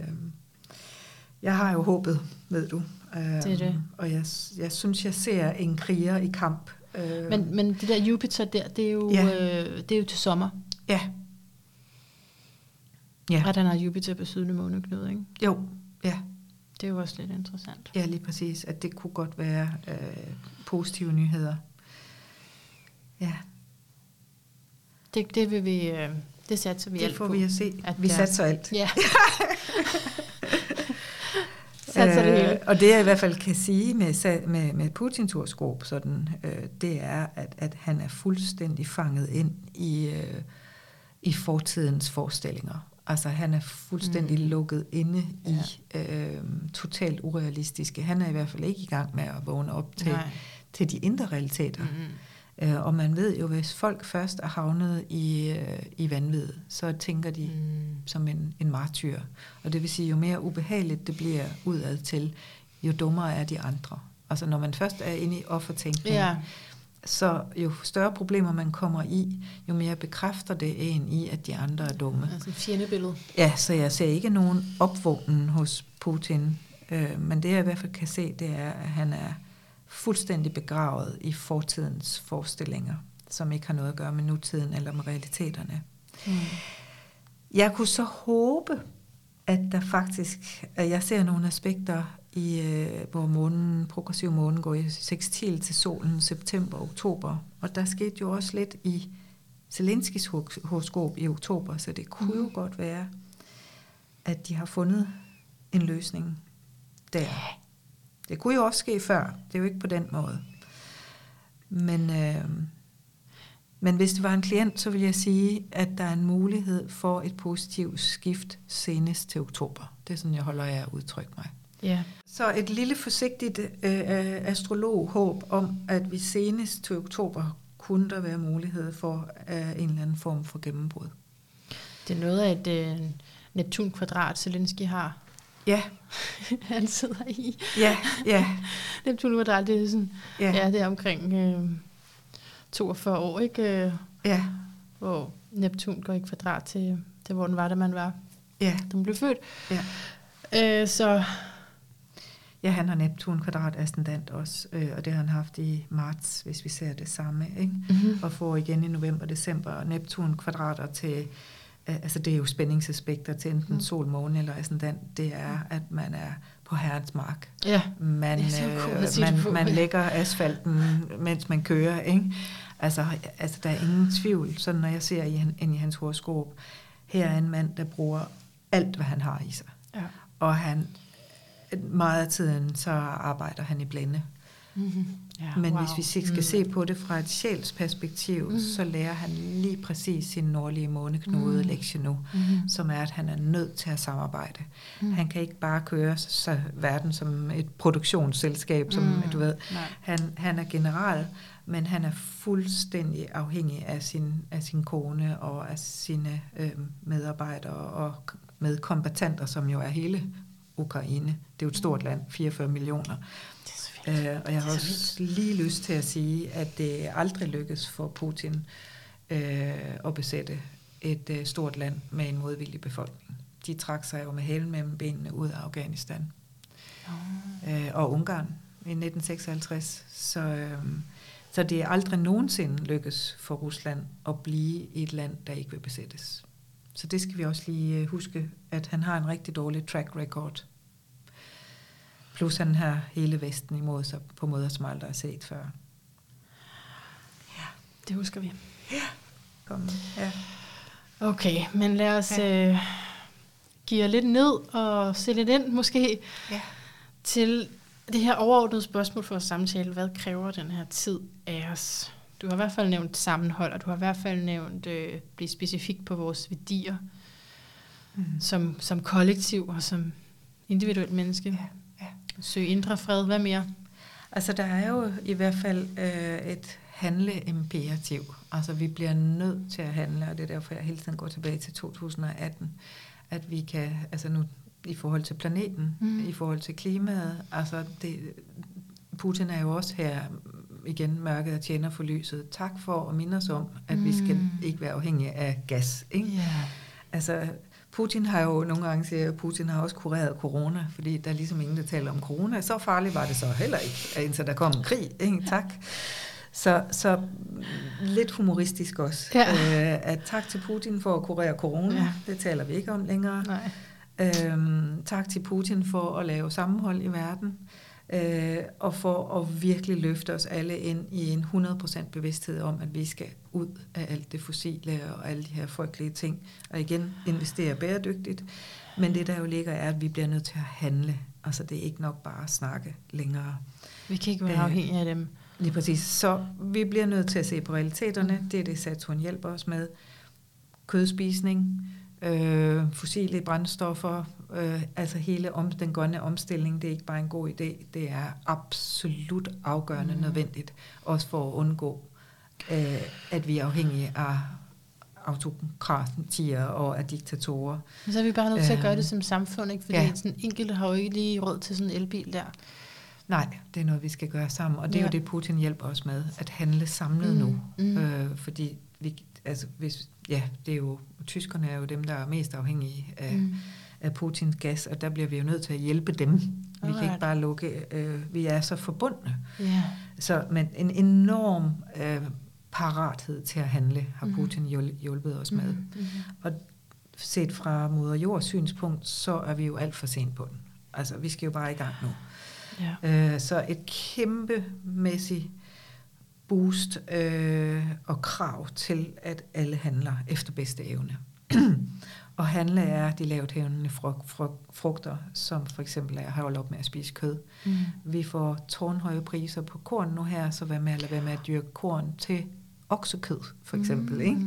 jeg har jo håbet, ved du. Uh, Det er det. Og jeg, jeg synes, jeg ser en kriger i kamp. Uh, Men, men det der Jupiter der, det er jo, Ja. øh, det er jo til sommer, Ja. Ja, at han har Jupiter på sydlige måneknud, ikke? jo, ja. Det er jo også lidt interessant. Ja, lige præcis. At det kunne godt være øh, positive nyheder. Ja, Det, det vil vi, øh, det satser vi det alt får på. vi at se. at vi der- satser alt. Ja. satser det hele. Øh, og det jeg i hvert fald kan sige med, med, med Putins horoskop, sådan, øh, det er, at, at han er fuldstændig fanget ind i, øh, i fortidens forestillinger. Altså han er fuldstændig Mm. mm. lukket inde i øh, totalt urealistiske. Han er i hvert fald ikke i gang med at vågne op til, Nej. til de indre realiteter. Mm-hmm. Øh, og man ved jo, hvis folk først er havnet i, øh, i vanvid, så tænker de Mm. som en, en martyr. Og det vil sige, jo mere ubehageligt det bliver udad til, jo dummere er de andre. Altså når man først er inde i offertænkning, Ja, så jo større problemer man kommer i, jo mere bekræfter det en i, at de andre er dumme. altså fjendebillede. Ja, så jeg ser ikke nogen opvågnen hos Putin. Øh, men det jeg i hvert fald kan se, det er, at han er fuldstændig begravet i fortidens forestillinger, som ikke har noget at gøre med nutiden eller med realiteterne. Mm. Jeg kunne så håbe, at der faktisk, at jeg ser nogle aspekter i, øh, hvor månen, progressiv månen går i sextil til solen september og oktober. Og der skete jo også lidt i Zelenskis hor- horoskop i oktober, så det kunne jo godt være, at de har fundet en løsning der. Det kunne jo også ske før. Det er jo ikke på den måde. Men, øh, men hvis det var en klient, så vil jeg sige, at der er en mulighed for et positivt skift senest til oktober. Det er sådan, jeg holder af at udtrykke mig. Ja. Så et lille forsigtigt øh, astrolog-håb om, at vi senest til oktober kunne der være mulighed for øh, en eller anden form for gennembrud. Det er noget af et øh, Neptun-kvadrat, Zelensky har. Ja, Han sidder i. ja, ja, Neptun-kvadrat, det er sådan, ja, ja. det er omkring øh, 42 år, ikke? Ja, hvor Neptun går i kvadrat til, til hvor den var, da man var, ja, da man blev født. ja. Øh, så Ja, han har Neptun kvadrat ascendant også, øh, og det har han haft i marts, hvis vi ser det samme, ikke? mm-hmm. og får igen i november december Neptun kvadrater til, øh, altså det er jo spændingsaspekter til enten Mm. sol, måne eller ascendant, det er, at man er på herrens mark. ja, Man, cool øh, man, på. man lægger asfalten, mens man kører, ikke? Altså, altså, der er ingen tvivl, sådan når jeg ser i, ind i hans horoskop, her er en mand, der bruger alt, hvad han har i sig. ja. Og han, meget af tiden, så arbejder han i blinde. Mm-hmm. Ja, Men wow. hvis vi skal mm. se på det fra et sjælsperspektiv, mm. så lærer han lige præcis sin nordlige måneknude mm. lektie nu, mm. som er, at han er nødt til at samarbejde. Mm. Han kan ikke bare køre sig verden som et produktionsselskab, som mm. du ved. Han, han er general, men han er fuldstændig afhængig af sin, af sin kone og af sine øh, medarbejdere og medkombatanter, som jo er hele Ukraine. Det er jo et stort land, 44 millioner. Øh, og jeg har også lige lyst til at sige, at det aldrig lykkes for Putin øh, at besætte et øh, stort land med en modvillig befolkning. De trak sig jo med hælen mellem benene ud af Afghanistan oh. øh, og Ungarn i 1956. Så, øh, så det er aldrig nogensinde lykkes for Rusland at blive et land, der ikke vil besættes. Så det skal vi også lige øh, huske, at han har en rigtig dårlig track record Plus han har hele Vesten imod sig på måder, som aldrig er set før. Ja, det husker vi. Ja. Kom, ja. Okay, men lad os ja. øh, give lidt ned og se lidt ind måske ja. til det her overordnede spørgsmål for at samtale. Hvad kræver den her tid af os? Du har i hvert fald nævnt sammenhold, og du har i hvert fald nævnt øh, blive specifik på vores værdier mm. som, som kollektiv og som individuelt menneske. Ja. Søg indre fred. Hvad mere? Altså, der er jo i hvert fald øh, et handleimperativ. Altså, vi bliver nødt til at handle, og det er derfor, jeg hele tiden går tilbage til 2018, at vi kan, altså nu i forhold til planeten, mm. i forhold til klimaet, altså det, Putin er jo også her igen mørket og tjener for lyset. Tak for at minde os om, at mm. vi skal mm. ikke være afhængige af gas. Ikke? Yeah. Altså, Putin har jo nogle gange siger, at Putin har også kureret corona, fordi der er ligesom ingen, der taler om corona. Så farligt var det så heller ikke, indtil der kom en krig. Ikke? Tak. Så, så lidt humoristisk også. Ja. Øh, at tak til Putin for at kurere corona. Ja. Det taler vi ikke om længere. Nej. Øhm, tak til Putin for at lave sammenhold i verden øh, og for at virkelig løfte os alle ind i en 100% bevidsthed om, at vi skal ud af alt det fossile og alle de her frygtelige ting, og igen investere bæredygtigt. Men det der jo ligger er, at vi bliver nødt til at handle. Altså det er ikke nok bare at snakke længere. Vi kan ikke være øh, afhængige af dem. Lige præcis. Så vi bliver nødt til at se på realiteterne. Det er det, Saturn hjælper os med. Kødspisning, øh, fossile brændstoffer, øh, altså hele om, den grønne omstilling, det er ikke bare en god idé, det er absolut afgørende mm. nødvendigt, også for at undgå, øh, at vi er afhængige af autokratier og af diktatorer. Men så er vi bare nødt til at gøre det øh, som samfund, ikke? fordi ja. sådan enkelte har jo ikke lige råd til sådan en elbil der. Nej, det er noget, vi skal gøre sammen, og det er ja. jo det, Putin hjælper os med, at handle samlet mm. nu. Mm. Øh, fordi vi, altså, hvis, ja, det er jo, tyskerne er jo dem, der er mest afhængige af, mm. Af Putins gas, og der bliver vi jo nødt til at hjælpe dem. Vi kan ikke bare lukke, øh, vi er så forbundne. Yeah. Så men en enorm øh, parathed til at handle har mm. Putin hjulpet os med. Mm. Mm. Og set fra moder jords synspunkt, så er vi jo alt for sent på den. Altså, vi skal jo bare i gang nu. Ja. Øh, så et kæmpemæssigt boost øh, og krav til, at alle handler efter bedste evne. og handle er de lavt hævende frugter, som for eksempel er at holde op med at spise kød. Mm. Vi får tårnhøje priser på korn nu her, så hvad med at lade være med at dyrke korn til oksekød, for eksempel. Mm. Ikke?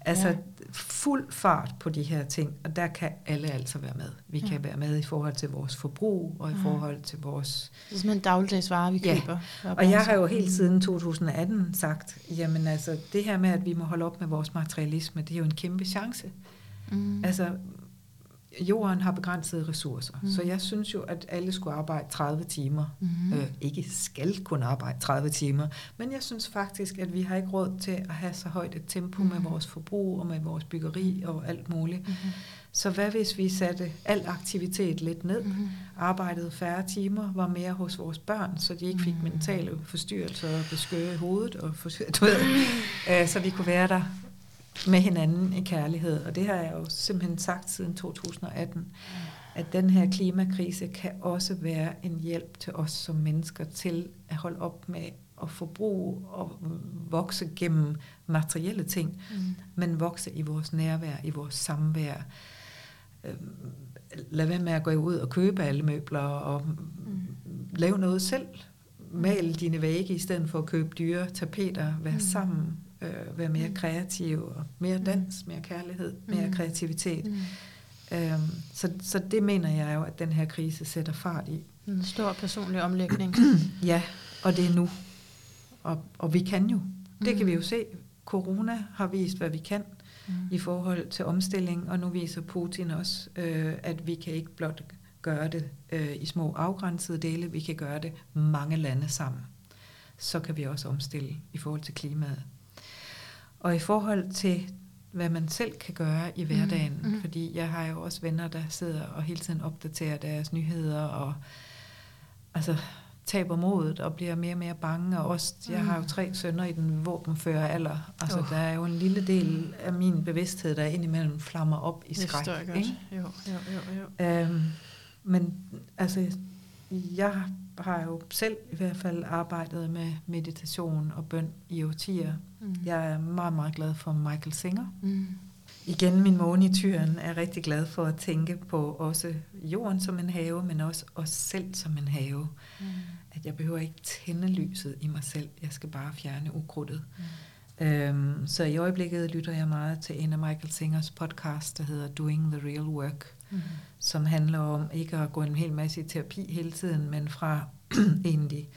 Altså ja. fuld fart på de her ting, og der kan alle altså være med. Vi ja. kan være med i forhold til vores forbrug, og i ja. forhold til vores... Det er simpelthen dagligdagsvarer, vi ja. køber. Og jeg har jo helt siden 2018 sagt, jamen altså, det her med, at vi må holde op med vores materialisme, det er jo en kæmpe chance. Mm. Altså, jorden har begrænsede ressourcer, mm. så jeg synes jo, at alle skulle arbejde 30 timer. Mm. Øh, ikke skal kun arbejde 30 timer, men jeg synes faktisk, at vi har ikke råd til at have så højt et tempo mm. med vores forbrug og med vores byggeri og alt muligt. Mm. Så hvad hvis vi satte al aktivitet lidt ned, mm. arbejdede færre timer, var mere hos vores børn, så de ikke fik mm. mentale forstyrrelser og beskøge hovedet, og for, du ved, øh, så vi kunne være der med hinanden i kærlighed. Og det har jeg jo simpelthen sagt siden 2018, at den her klimakrise kan også være en hjælp til os som mennesker til at holde op med at forbruge og vokse gennem materielle ting, mm. men vokse i vores nærvær, i vores samvær. Øhm, lad være med at gå ud og købe alle møbler og mm. lave noget selv Mal dine vægge i stedet for at købe dyre tapeter. Vær Mm. sammen. Øh, vær mere Mm. kreativ. Og mere dans, mere kærlighed, mere Mm. kreativitet. Mm. Øhm, så, så det mener jeg jo, at den her krise sætter fart i. En stor personlig omlægning. Ja, og det er nu. Og, og vi kan jo. Det kan vi jo Mm. se. Corona har vist, hvad vi kan Mm. i forhold til omstilling, og nu viser Putin også, øh, at vi kan ikke blot gøre det øh, i små afgrænsede dele, vi kan gøre det mange lande sammen. Så kan vi også omstille i forhold til klimaet. Og i forhold til, hvad man selv kan gøre i hverdagen, Mm, mm. fordi jeg har jo også venner, der sidder og hele tiden opdaterer deres nyheder, og altså taber modet og bliver mere og mere bange. Og også, jeg har jo Mm. tre sønner i den våbenfører alder. Altså, Åh. der er jo en lille del af min bevidsthed, der indimellem flammer op i Det skræk. godt. ikke? Jo, jo, jo, jo. Øhm, men altså, jeg har jo selv i hvert fald arbejdet med meditation og bøn i årtier. Mm. Jeg er meget, meget glad for Michael Singer. Mm. Igen, min måne i tyren er rigtig glad for at tænke på også jorden som en have, men også os selv som en have. Mm. At jeg behøver ikke tænde lyset i mig selv. Jeg skal bare fjerne ukrudtet. Mm. Øhm, så i øjeblikket lytter jeg meget til en af Michael Singers podcast, der hedder Doing the Real Work, Mm. som handler om ikke at gå en hel masse i terapi hele tiden, men fra egentlig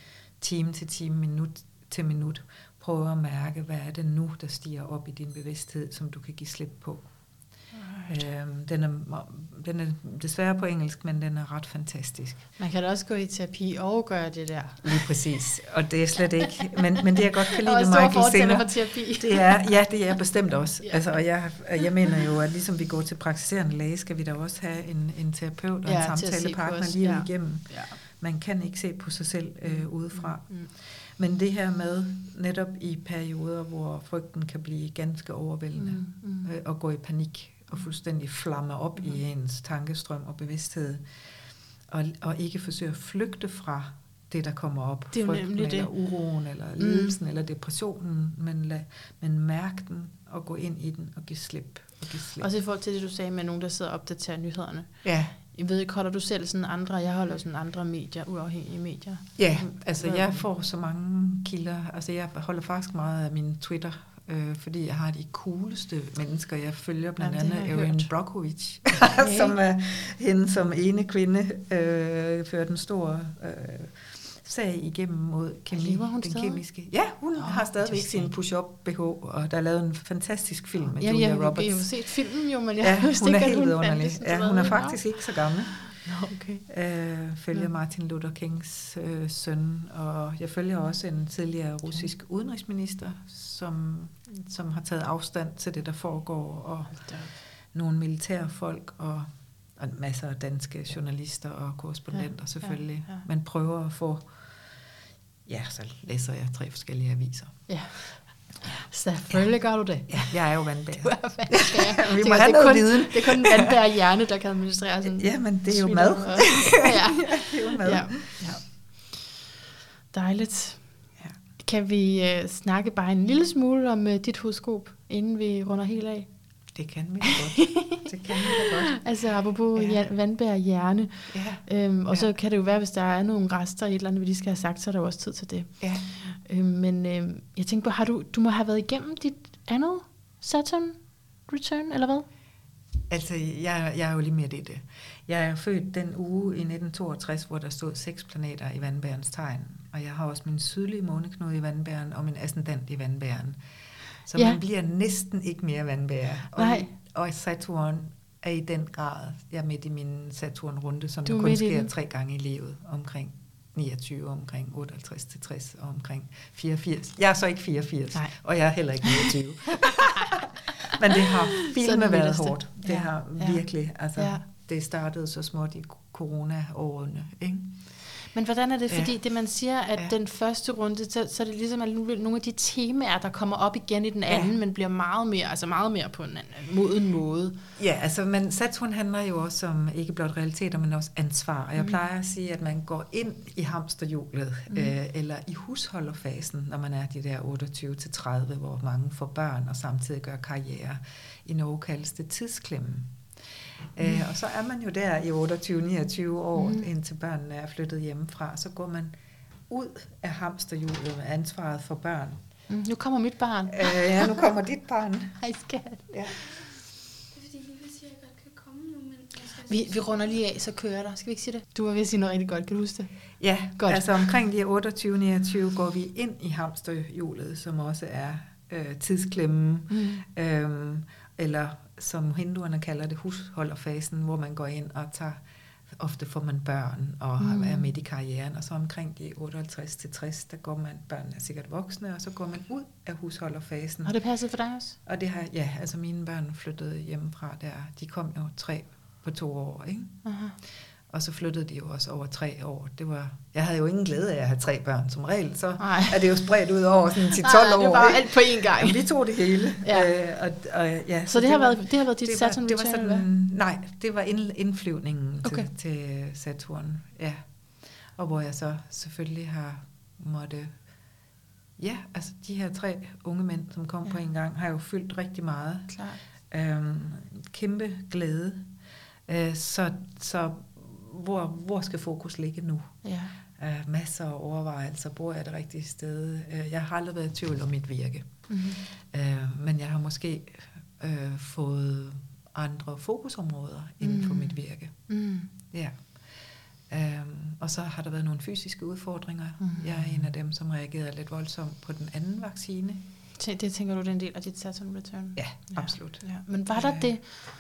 time til time, minut til minut, prøve at mærke, hvad er det nu, der stiger op i din bevidsthed, som du kan give slip på. Øhm, den, er, den er desværre på engelsk, men den er ret fantastisk. Man kan da også gå i terapi og gøre det der. Lige præcis. Og det er slet ikke... Men, men det jeg godt kan lide ved Michael Singer, for terapi. det er, ja, det er jeg bestemt også. Ja. Altså, og jeg, jeg mener jo, at ligesom vi går til praktiserende læge, skal vi da også have en, en terapeut og Ja, en samtalepartner livet ja. igennem. Ja. Man kan ikke se på sig selv øh, udefra. Mm. Men det her med netop i perioder, hvor frygten kan blive ganske overvældende, Mm. Mm. øh, og gå i panik og fuldstændig flamme op Mm. i ens tankestrøm og bevidsthed, og, og ikke forsøge at flygte fra det, der kommer op. Det er Frygten nemlig eller det. uroen, eller Mm. lidelsen, eller depressionen, men, lad, men mærk den og gå ind i den og give slip. Og give slip. Også i forhold til det, du sagde med nogen, der sidder og opdaterer nyhederne. ja, Jeg ved ikke, holder du selv sådan andre, jeg holder sådan andre medier, uafhængige medier. Ja, Mm, altså jeg får så mange kilder. Altså jeg holder faktisk meget af min Twitter, øh, fordi jeg har de cooleste mennesker. Jeg følger blandt Jamen, det andet har Erin. Brockovich, Okay. som er hende som ene kvinde, øh, førte en stor øh, sag igennem mod kemi, Lever hun den stadig? kemiske. Ja, hun oh, har stadigvæk sin ikke. push-up BH, og der er lavet en fantastisk film med Ja, Julia jeg, Roberts. jeg har jo set filmen jo, men jeg ja, vidste hun er ikke, helt vidunderlig. Ja, hun er faktisk ikke så gammel. Okay. øh, følger Nå. Martin Luther Kings øh, søn, og jeg følger også en tidligere russisk udenrigsminister, som, som har taget afstand til det, der foregår, og nogle militære folk, og, og masser af danske journalister og korrespondenter Ja, selvfølgelig. ja, ja. Man prøver at få, ja, så læser jeg tre forskellige aviser. Ja. Selvfølgelig gør du det. Ja, jeg er jo vandbærer. Du er vandbærer. Vi Det må er have kun- noget viden. Det er kun en vandbærer hjerne, der kan administrere sådan Ja, men det er jo mad. og- ja. Det er jo mad. Ja. ja. Dejligt. Ja. Kan vi uh, snakke bare en lille smule om uh, dit horoskop, inden vi runder helt af? Det kan da godt. Det kan da godt. Altså apropos ja. vandbær hjerne. Ja, Øhm, og Ja. så kan det jo være, hvis der er nogle rester i et eller andet, vi lige skal have sagt, så er der jo også tid til det. ja. Øhm, men øhm, jeg tænker på, har du, du må have været igennem dit andet Saturn return, eller hvad? Altså, jeg, jeg er jo lige midt i det. Jeg er født den uge i 1962, hvor der stod seks planeter i vandbærens tegn. Og jeg har også min sydlige måneknude i vandbæren og min ascendant i vandbæren. Så Ja. man bliver næsten ikke mere vandbærer. Og, Nej. og Saturn er i den grad, jeg er midt i min Saturn-runde, som kun sker tre gange i livet, omkring 29, omkring 58 til 60 og omkring 84. Jeg er så ikke 84, Nej. og jeg er heller ikke 29. Men det har Så filme den været hårdt. Det Ja, har ja. virkelig, altså, Ja. det startede så småt i corona-årene, ikke? Men hvordan er det? Ja. Fordi det man siger, at Ja. den første runde, så, så er det ligesom at nu- nogle af de temaer, der kommer op igen i den Ja. anden, men bliver meget mere, altså meget mere på en anden, moden måde. Ja, altså, men Saturn handler jo også om ikke blot realiteter, men også ansvar. Og jeg Mm. plejer at sige, at man går ind i hamsterhjulet, Mm. øh, eller i husholderfasen, når man er de der 28-30, hvor mange får børn og samtidig gør karriere. I Norge kaldes det tidsklemme. Mm. Øh, og så er man jo der i 28-29 år, Mm. indtil børnene er flyttet hjemmefra. Så går man ud af hamsterhjulet med ansvaret for børn. Mm, nu kommer mit barn. Øh, ja, nu kommer dit barn. Hej skat. Ja. Det er fordi, Viva siger, at jeg godt kan komme nu, men jeg skal... Vi, vi runder lige af, så kører der. Skal vi ikke sige det? Du var ved at sige noget rigtig godt, kan du huske det? Ja, Godt. Godt. altså omkring de 28-29 går vi ind i hamsterhjulet, som også er øh, tidsklemmen, Mm. øhm, eller som hinduerne kalder det, husholderfasen, hvor man går ind og tager, ofte får man børn og Mm. er midt i karrieren, og så omkring de 58 til 60, der går man, børnene er sikkert voksne, og så går man ud af husholderfasen. Har det passet for dig også? Og det har, ja, altså mine børn flyttede hjemmefra der, de kom jo tre på to år, ikke? Aha. Og så flyttede de jo også over tre år. Det var, jeg havde jo ingen glæde af at have tre børn. Som regel, så Nej. er det jo spredt ud over sådan 10-12 Nej, år. det var ikke? alt på én gang. Jamen, vi tog det hele. Ja. Øh, og, og, ja, Så det har, var- været, det har været dit det var, Saturn det var eller hvad? sådan, Nej, det var ind, indflyvningen Okay. til, til Saturn. Ja. Og hvor jeg så selvfølgelig har måtte... Ja, altså de her tre unge mænd, som kom ja. på en gang, har jo fyldt rigtig meget. Klart. Øhm, kæmpe glæde. Øh, så så hvor, hvor skal fokus ligge nu? Ja. Øh, masser af overvejelser. Bor jeg det rigtige sted? Øh, jeg har aldrig været i tvivl om mit virke. Mm-hmm. Øh, men jeg har måske øh, fået andre fokusområder inden for Mm. mit virke. Mm. Ja. Øhm, og så har der været nogle fysiske udfordringer. Mm. Jeg er en af dem, som reagerede lidt voldsomt på den anden vaccine. Det tænker du, det er en del af dit Saturn return? Ja, absolut. Ja. Men var der Øh, det,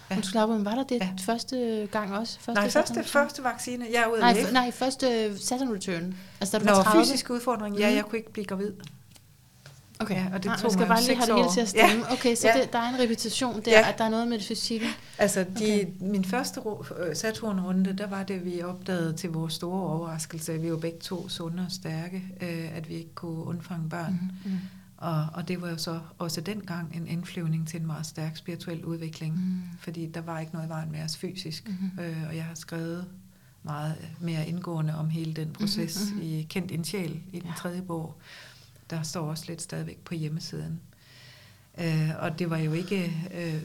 ja. ja. slappe, men var der det Ja. første gang også? Første Nej, første, første vaccine. Jeg er ude Nej, af f- nej, første Saturn return. Altså da du Nå, var 30? fysisk udfordring. Ja, Mhm. jeg kunne ikke blive gravid. Okay, Ja, og det Nej, tog skal bare lige have det hele til at stemme. Okay, så Ja. det, der er en repetition der, Ja. at der er noget med det fysikke. Altså, de, Okay. min første øh, Saturn-runde, der var det, vi opdagede til vores store overraskelse, at vi var begge to sunde og stærke, øh, at vi ikke kunne undfange børn. Mm. Mm-hmm. Og, og det var jo så også dengang en indflyvning til en meget stærk spirituel udvikling, mm. Fordi der var ikke noget i vejen med os fysisk. Mhm. Øh, og jeg har skrevet meget mere indgående om hele den proces Mhm, mm-hmm. i Kendt en sjæl i den Ja. tredje bog. Der står også lidt stadigvæk på hjemmesiden. Øh, og det var jo ikke øh,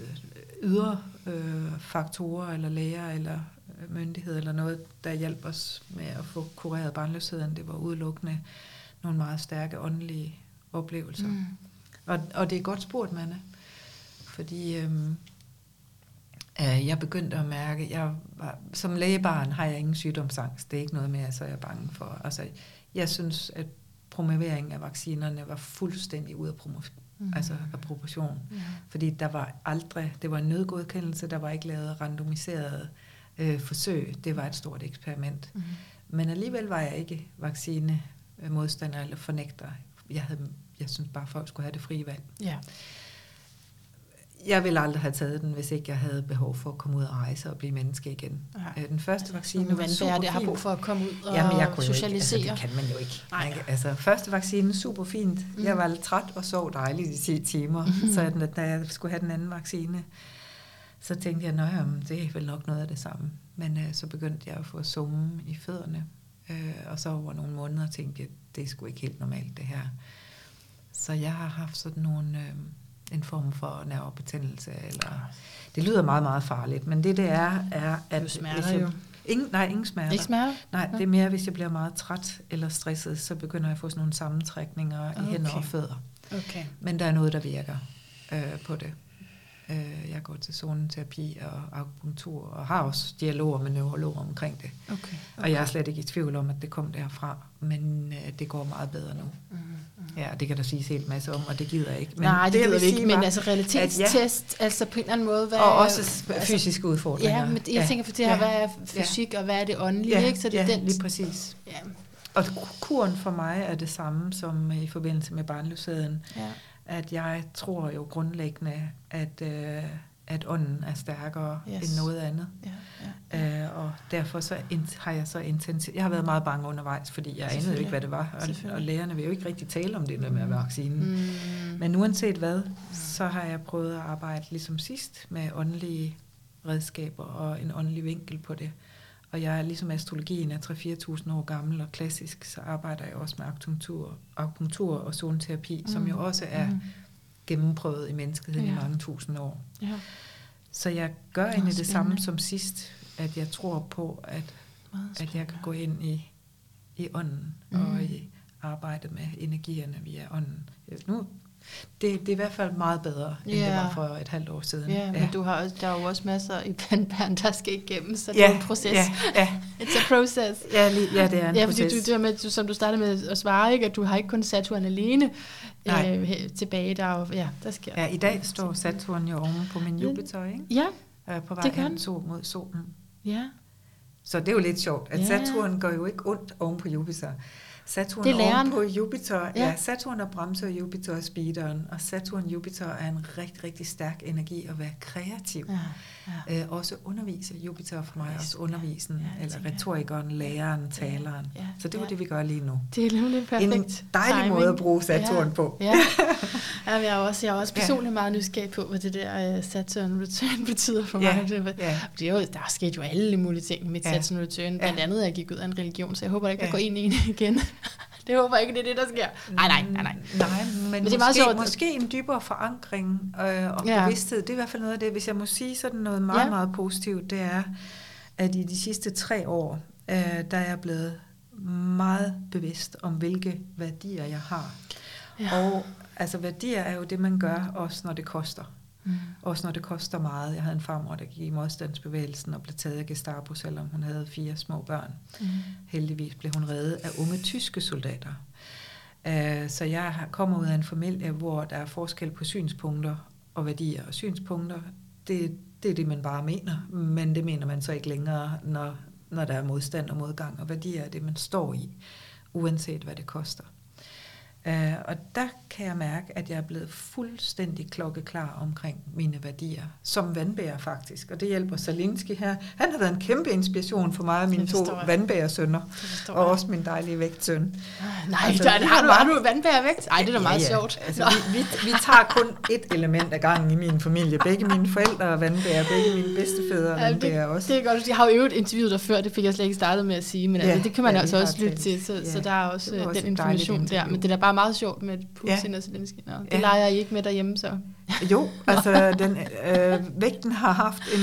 ydre øh, faktorer eller læger eller øh, myndighed eller noget, der hjalp os med at få kureret barnløsheden. Det var udelukkende nogle meget stærke åndelige oplevelser. Mm. Mm. Og, og det er godt spurgt, Manne. Fordi øhm, øh, jeg begyndte at mærke, jeg var, som lægebarn har jeg ingen sygdomsangst. Det er ikke noget med, at så er jeg bange for. Altså, jeg synes, at promoveringen af vaccinerne var fuldstændig ude af, promo- Mm. mm. altså af proportion. Ja. Fordi der var aldrig, det var en nødgodkendelse, der var ikke lavet randomiserede øh, forsøg. Det var et stort eksperiment. Mm. Men alligevel var jeg ikke vaccinemodstander eller fornægter. Jeg, havde, jeg synes bare, folk skulle have det frie valg. Ja. Jeg ville aldrig have taget den, hvis ikke jeg havde behov for at komme ud og rejse og blive menneske igen. Nej. Øh, Den første vaccine Nogle var super der har brug for at komme ud og Jamen, jeg kunne socialisere. Ikke, altså, det kan man jo ikke. Nej. Altså, første vaccine, super fint. Mm. Mm. Jeg var lidt træt og sov dejligt i 10 timer. Mhm. Så da jeg skulle have den anden vaccine, så tænkte jeg, at det er vel nok noget af det samme. Men øh, så begyndte jeg at få summen i fødderne. Øh, og så over nogle måneder tænkte jeg, det er sgu ikke helt normalt det her. Så jeg har haft sådan nogle, øh, en form for nervebetændelse. Eller, det lyder meget, meget farligt, men det det er, er at... Du smerter hvis jeg, jo. Ingen, nej, ingen smerter. Ikke smerter? Nej, Ja. det er mere, hvis jeg bliver meget træt eller stresset, så begynder jeg at få sådan nogle sammentrækninger i hænder Okay. og fødder. Okay. Men der er noget, der virker øh, på det. Øh, jeg går til zoneterapi og akupunktur, og har også dialoger med neurologer omkring det. Okay. Og jeg er slet ikke i tvivl om, at det kom derfra, men øh, det går meget bedre nu. Mm. Ja, det kan der siges helt masse om, og det gider jeg ikke. Men Nej, det, jeg gider vi ikke, men var, altså realitetstest, ja. altså på en eller anden måde, hvad... og også fysiske udfordringer. Ja, men jeg ja. tænker, for det her, ja. hvad er fysik, ja. og hvad er det åndelige, ja, ikke? Så det er ja, den... lige præcis. Ja, Og kuren for mig er det samme som i forbindelse med barnløsheden. ja. At jeg tror jo grundlæggende, at, øh, at ånden er stærkere Yes. end noget andet. ja, ja. Øh, og derfor så in, har jeg så intensivt... Jeg har været meget bange undervejs, fordi jeg anede jo ikke, hvad det var. Og, og lægerne vil jo ikke rigtig tale om det der med vaccinen. Mm. Mm. Men uanset hvad, så har jeg prøvet at arbejde ligesom sidst med åndelige redskaber og en åndelig vinkel på det. Og jeg er ligesom astrologien er 3-4.000 år gammel og klassisk, så arbejder jeg også med akupunktur, akupunktur og zoneterapi, mm. som jo også er Mm. gennemprøvet i menneskeheden Ja. i mange tusind år. Ja, Så jeg gør egentlig det samme spændende. som sidst, at jeg tror på, at, at jeg kan gå ind i, i ånden Mm. mm. og i arbejde med energierne via ånden. Nu, det, det er i hvert fald meget bedre, end Ja. det var for et halvt år siden. Ja, men du har også, der er jo også masser i pandbæren, der skal igennem, så det er en proces. Ja, ja, It's a process. ja, lige, ja, det er en Ja, fordi proces. du, det var med, du, som du startede med at svare, ikke, at du har ikke kun Saturn alene Nej. øh, tilbage. Der er jo, ja, der sker. Ja, i dag står Saturn jo oven på min Jupiter, ikke? Ja, Øh, på vej Det den. sol mod solen. ja. Så det er jo lidt sjovt, at Ja. Saturn går jo ikke ondt oven på Jupiter. Saturn Det er læreren. på Jupiter, ja. Ja. Saturn er bremser, og Jupiter er speederen, og Saturn Jupiter er en rigtig, rigtig stærk energi at være kreativ. ja, ja. Øh, også undervise. Jupiter for mig er også Ja, undervisen, ja, eller retorikeren, læreren, taleren. ja, Så det var ja. det, vi gør lige nu. Det er nemlig perfekt. En dejlig timing. måde at bruge Saturn ja. på. Ja, ja jeg, er også, jeg er også Ja. personligt meget nysgerrig på, hvad det der uh, Saturn Return betyder for Ja, mig. Det, ja. det er jo, der er sket jo alle mulige ting med Ja. Saturn Return. Blandt Ja. andet, at jeg gik ud af en religion, så jeg håber ikke, at jeg Ja. går ind i en igen. det håber jeg ikke, det er det, der sker. Nej, nej, nej, nej. Nej, men, men det er måske, sjovt, måske en dybere forankring øh, og Ja. bevidsthed. Det er i hvert fald noget af det, hvis jeg må sige sådan noget meget, ja. meget positivt, det er, at i de sidste tre år, øh, der er jeg blevet meget bevidst om, hvilke værdier jeg har. Ja. Og altså værdier er jo det, man gør, også når det koster. Mm. Også når det koster meget. Jeg havde en farmor, der gik i modstandsbevægelsen og blev taget af Gestapo, selvom hun havde fire små børn. Mm. Heldigvis blev hun reddet af unge tyske soldater. Øh, Så jeg kommer ud af en familie, hvor der er forskel på synspunkter og værdier. Og synspunkter, det, det er det, man bare mener, men det mener man så ikke længere, når, når der er modstand og modgang. Og værdier er det, man står i, uanset hvad det koster. Øh, og der kan jeg mærke, at jeg er blevet fuldstændig klokkeklar omkring mine værdier, som vandbærer faktisk. Og det hjælper Salinski her. Han har været en kæmpe inspiration for mig og mine Det to vandbærersønner, Det og også min dejlige vægtsøn. Nej, Altså, der, har, har du, bare- har du vandbærervægt? Nej, det er da meget sjovt. Altså, vi, vi, vi tager kun et element ad gangen i min familie. Begge mine forældre er vandbærer, begge mine bedstefædre er Ja, vandbærer også. Det er godt. Jeg har jo øvet interviewet der før, det fik jeg slet ikke startet med at sige, men Ja, altså, det kan man ja, altså også lytte til, så, Ja, så der er også, det øh, også den information der. Men det er da bare meget sjovt med Putin og Zelensky. Nå, det Ja. leger I ikke med derhjemme, så. Jo, altså den, øh, vægten har haft en,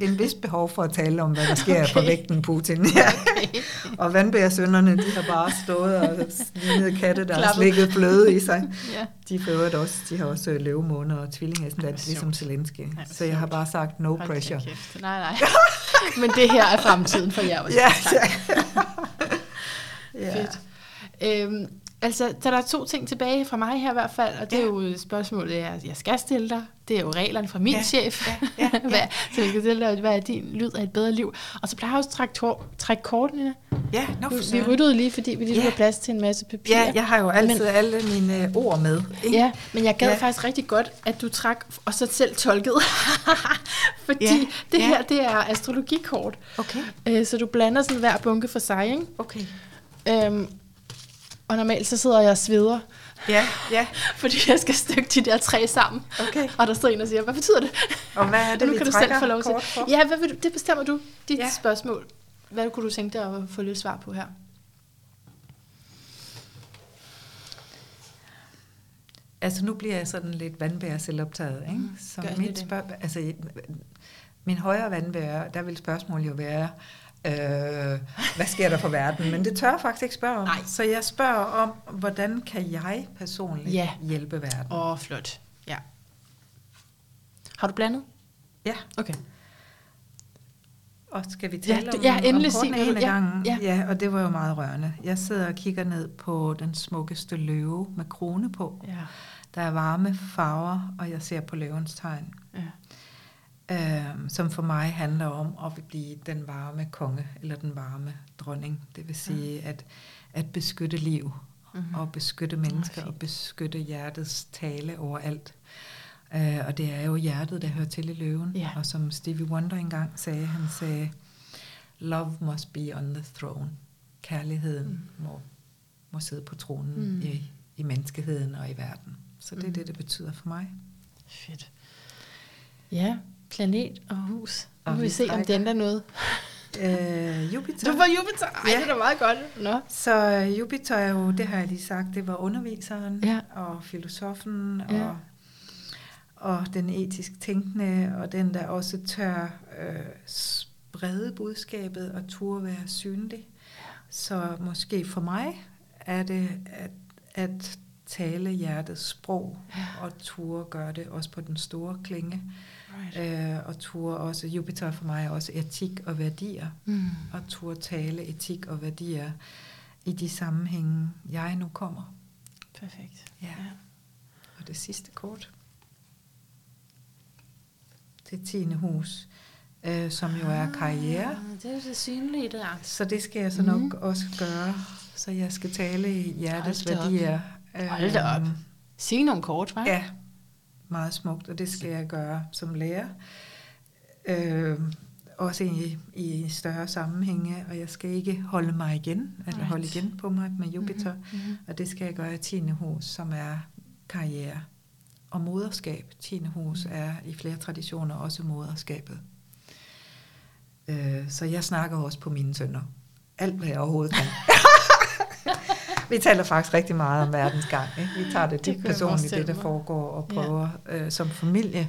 en, en vis behov for at tale om, hvad der sker okay. for vægten Putin. Ja. Okay. Og vandbærsønderne, de har bare stået og lignet katte, der har Klappet. slikket fløde i sig. ja. De, for også, de har også øh, løvemåne og tvillinghestdans, hvor ligesom. Zelensky. Så jeg har bare sagt no Hold pressure. kæft. Nej, nej. Men det her er fremtiden for jer også. Ja, Tak. ja. Fedt. Øhm, altså, så der er to ting tilbage fra mig her i hvert fald, og det er Ja. jo spørgsmålet, jeg, jeg skal stille dig. Det er jo reglerne fra min Ja, chef. ja, ja, ja. hvad, så jeg skal stille dig, hvad er din lyd af et bedre liv? Og så plejer jeg også at trække, tor- trække kort, Nina. Ja, nå for Vi ryddede lige, fordi vi lige Ja. skulle have plads til en masse papir. Ja, jeg har jo altid Men- alle mine øh, ord med. Ikke? Ja, men jeg gad ja. Ja. faktisk rigtig godt, at du trak, og så selv tolkede. Fordi Ja, det ja. her, det er astrologikort. Okay, Øh, Så du blander sådan hver bunke for sig, ikke? okay. Øhm, og normalt så sidder jeg og sveder, Ja, ja, fordi jeg skal stykke de der tre sammen. okay. Og der står en og siger, hvad betyder det? Og hvad er det, nu vi kan du selv få lov til. Ja, hvad vil du, det bestemmer du. Dit ja. Spørgsmål. Hvad kunne du tænke dig at få lidt svar på her? Altså nu bliver jeg sådan lidt vandbærer selvoptaget, ikke? Mm, Så mit spørg... Altså, min højre vandbærer, der vil spørgsmålet jo være, øh, hvad sker der for verden? Men det tør jeg faktisk ikke spørge om. Nej. Så jeg spørger om, hvordan kan jeg personligt Ja. hjælpe verden? Åh, oh, flot. Ja. Har du blandet? Ja, Okay. og skal vi Ja, tale det- om, ja, endelig om sig, en ja, gangen? ja. ja, og det var jo meget rørende. Jeg sidder og kigger ned på den smukkeste løve med krone på. Ja. Der er varme farver, og jeg ser på løvens tegn. ja. Øhm, som for mig handler om at blive den varme konge, eller den varme dronning. Det vil sige at, at beskytte liv, Mhm. og beskytte mennesker, og beskytte hjertets tale overalt. Øh, og det er jo hjertet, der hører til i løven. Ja. Og som Stevie Wonder engang sagde, han sagde, love must be on the throne. Kærligheden Mm. må, må sidde på tronen Mm. i, i menneskeheden og i verden. Så det er Mm. det, det betyder for mig. Fedt. Ja, planet og hus. Nu Og må vi vi se, om det ændrer noget. Øh, Jupiter. Du var Jupiter. Ej, Ja. det er da meget godt. Nå. Så øh, Jupiter er jo, det har jeg lige sagt, det var underviseren Ja. og filosofen Ja. og, og den etisk tænkende, og den, der også tør øh, sprede budskabet og turde være synlig. Så måske for mig er det at, at tale hjertets sprog, Ja. og turde gøre det også på den store klinge. Right. Øh, og turde også, Jupiter for mig er også etik og værdier, Mm. og turde tale etik og værdier i de sammenhænge, jeg nu kommer. Perfekt. Ja. Og det sidste kort. Det tiende hus, øh, som jo er karriere. Ah, det er det synlige der. Så det skal jeg så nok mm. også gøre. Så jeg skal tale i hjertets Hold da op. værdier. Hold da op. Øhm, Sig nogle kort, hva'? Ja, meget smukt, og det skal jeg gøre som lærer. Øh, også i, i større sammenhænge, og jeg skal ikke holde mig igen, eller Right. holde igen på mig med Jupiter. Mm-hmm. Og det skal jeg gøre i 10. hus, som er karriere. Og moderskab, 10. hus, er i flere traditioner også moderskabet. Øh, så jeg snakker også på mine sønner. Alt, hvad jeg overhovedet kan. vi taler faktisk rigtig meget om verdens gang. Ikke? Vi tager det dybt personligt, det der foregår, og Ja. prøver øh, som familie,